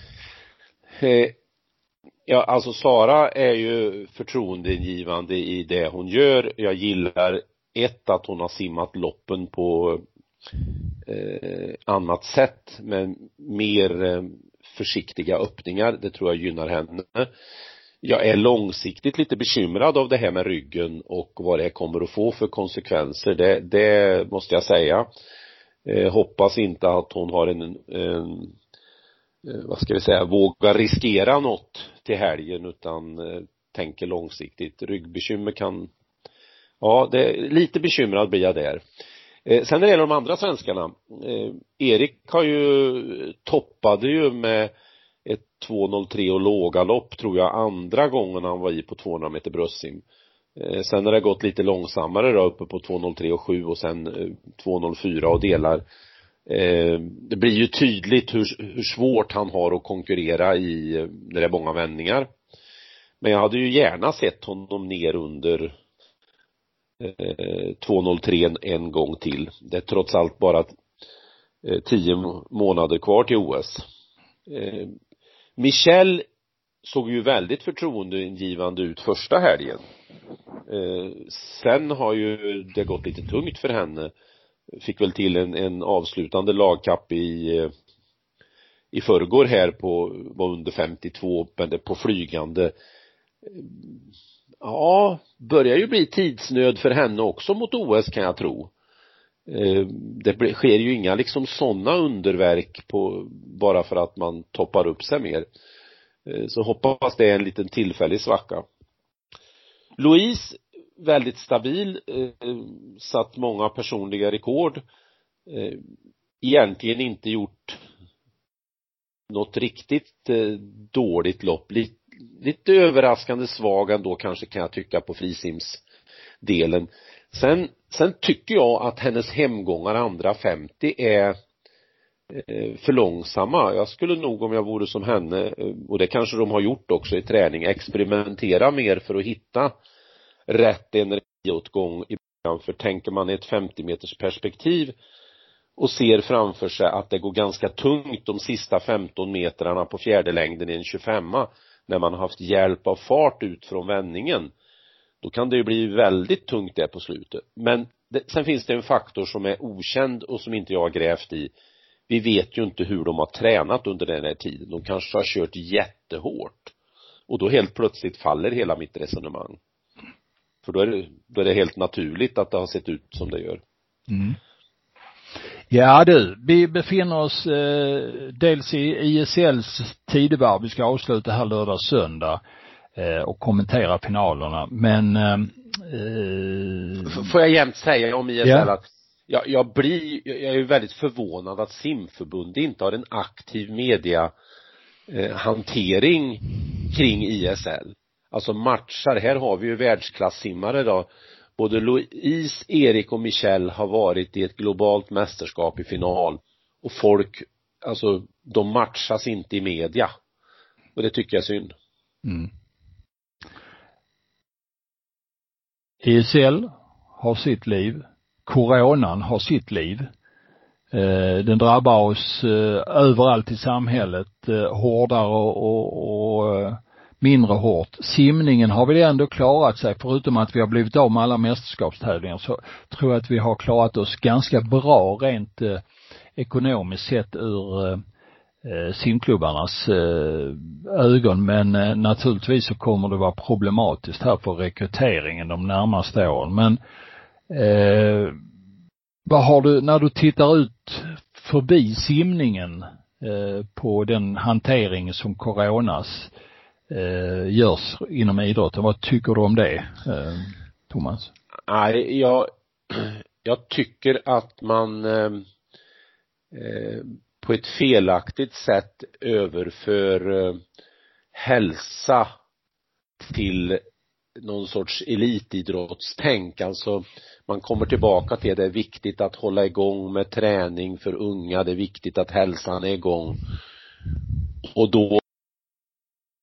Eh, Ja, alltså Sara är ju förtroendeingivande i det hon gör. Jag gillar ett att hon har simmat loppen på eh, annat sätt med mer eh, försiktiga öppningar. Det tror jag gynnar henne. Jag är långsiktigt lite bekymrad av det här med ryggen och vad det kommer att få för konsekvenser. Det, det måste jag säga. Eh, hoppas inte att hon har en, en Eh, vad ska vi säga, våga riskera något till helgen utan eh, tänker långsiktigt. Ryggbekymmer kan Ja, det, lite bekymrad blir jag där. Eh, sen när det gäller de andra svenskarna, Erik har ju, toppade ju med ett 2.03 och låga lopp tror jag andra gången han var i på 200 meter bröstsim. Sen har det gått lite långsammare då uppe på 2.03 och 7 och sen 2.04 och delar. Eh, det blir ju tydligt hur, hur svårt han har att konkurrera i, när det är många vändningar. Men jag hade ju gärna sett honom ner under eh, 2.03 en, en gång till. Det är trots allt bara eh, tio månader kvar till OS. Eh, Michel såg ju väldigt förtroendeingivande ut första helgen. Eh, sen har ju det gått lite tungt för henne. Fick väl till en, en avslutande lagkapp i eh, i förrgår här på, var under 52 men det på flygande ja, börjar ju bli tidsnöd för henne också mot OS kan jag tro. Eh, det sker ju inga liksom sådana underverk på, bara för att man toppar upp sig mer. Eh, så hoppas det är en liten tillfällig svacka. Louise, väldigt stabil, eh, satt många personliga rekord. Eh, egentligen inte gjort något riktigt eh, dåligt lopp, lite lite överraskande svag ändå kanske kan jag tycka på frisimsdelen. Sen, sen tycker jag att hennes hemgångar andra 50 är eh, för långsamma. Jag skulle nog om jag vore som henne, eh, och det kanske de har gjort också i träning, experimentera mer för att hitta rätt energiåtgång i början. För tänker man i ett 50 meters perspektiv och ser framför sig att det går ganska tungt de sista 15 metrarna på fjärde längden i en 25 när man har haft hjälp av fart ut från vändningen då kan det ju bli väldigt tungt där på slutet. Men det, sen finns det en faktor som är okänd och som inte jag har grävt i. Vi vet ju inte hur de har tränat under den här tiden. De kanske har kört jättehårt. Och då helt plötsligt faller hela mitt resonemang för då är det, då är det helt naturligt att det har sett ut som det gör mm. Ja du, vi befinner oss eh, dels i ISLs tidevarv. Vi ska avsluta här lördag söndag eh, och kommentera finalerna. Men eh, eh Får jag jämt säga om ISL ja. att jag, jag blir, jag är ju väldigt förvånad att simförbundet inte har en aktiv media eh, hantering kring ISL. Alltså matchar, här har vi ju världsklassimmare då Både Louise, Erik och Michelle har varit i ett globalt mästerskap i final och folk, alltså de matchas inte i media. Och det tycker jag är synd. Mm. ESL har sitt liv. Coronan har sitt liv. Eh, den drabbar oss eh, överallt i samhället eh, hårdare och, och, och eh, mindre hårt. Simningen har väl ändå klarat sig, förutom att vi har blivit av med alla mästerskapstävlingar, så tror jag att vi har klarat oss ganska bra rent eh, ekonomiskt sett ur eh, eh, simklubbarnas eh, ögon men eh, naturligtvis så kommer det vara problematiskt här för rekryteringen de närmaste åren men eh, vad har du, när du tittar ut förbi simningen eh, på den hantering som coronas eh, görs inom idrotten. Vad tycker du om det, eh, Thomas? Nej, jag, jag tycker att man eh, eh på ett felaktigt sätt överför eh, hälsa till någon sorts elitidrottstänk, alltså man kommer tillbaka till det är viktigt att hålla igång med träning för unga, det är viktigt att hälsan är igång och då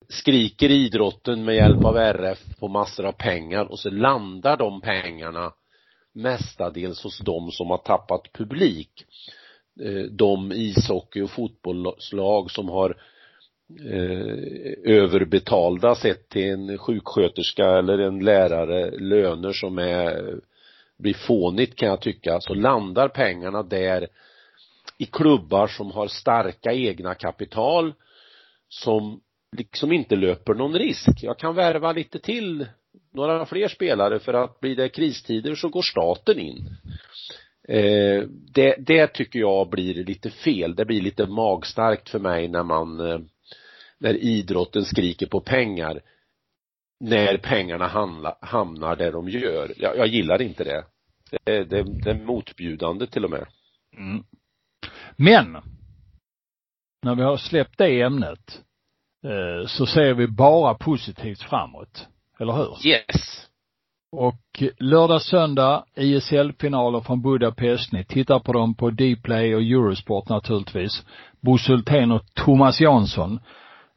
skriker idrotten med hjälp av RF på massor av pengar och så landar de pengarna mestadels hos de som har tappat publik. Eh, de ishockey och fotbollslag som har eh, överbetalda sett till en sjuksköterska eller en lärare löner som är blir fånigt kan jag tycka så landar pengarna där i klubbar som har starka egna kapital som liksom inte löper någon risk. Jag kan värva lite till några fler spelare för att blir det kristider så går staten in. Eh, det, det tycker jag blir lite fel. Det blir lite magstarkt för mig när man eh, när idrotten skriker på pengar när pengarna handla, hamnar där de gör. Jag, jag gillar inte det. Det, det, det är motbjudande till och med. Mm. Men, när vi har släppt det ämnet, så ser vi bara positivt framåt. Eller hur? Yes. Och lördag, söndag, ISL-finaler från Budapest. Ni tittar på dem på Dplay och Eurosport naturligtvis. Bosse Hultén och Thomas Jansson.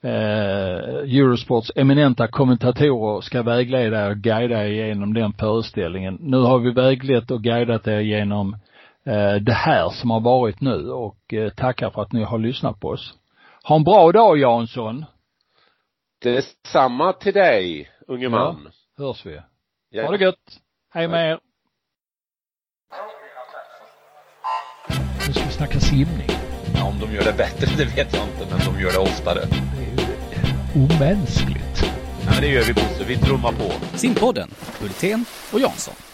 Eh, Eurosports eminenta kommentatorer ska vägleda och guida er genom den föreställningen. Nu har vi väglett och guidat er genom eh, det här som har varit nu och eh, tackar för att ni har lyssnat på oss. Ha en bra dag Jansson. Detsamma till dig, unge man. Ja, hörs vi. Ja. Ha det gött. Hej med er. Nu ska vi snacka simning. Ja, om de gör det bättre, det vet jag inte, men de gör det oftare. Det är ju omänskligt. Ja, men det gör vi Bosse, vi trummar på. Simpodden, Hultén och Jansson.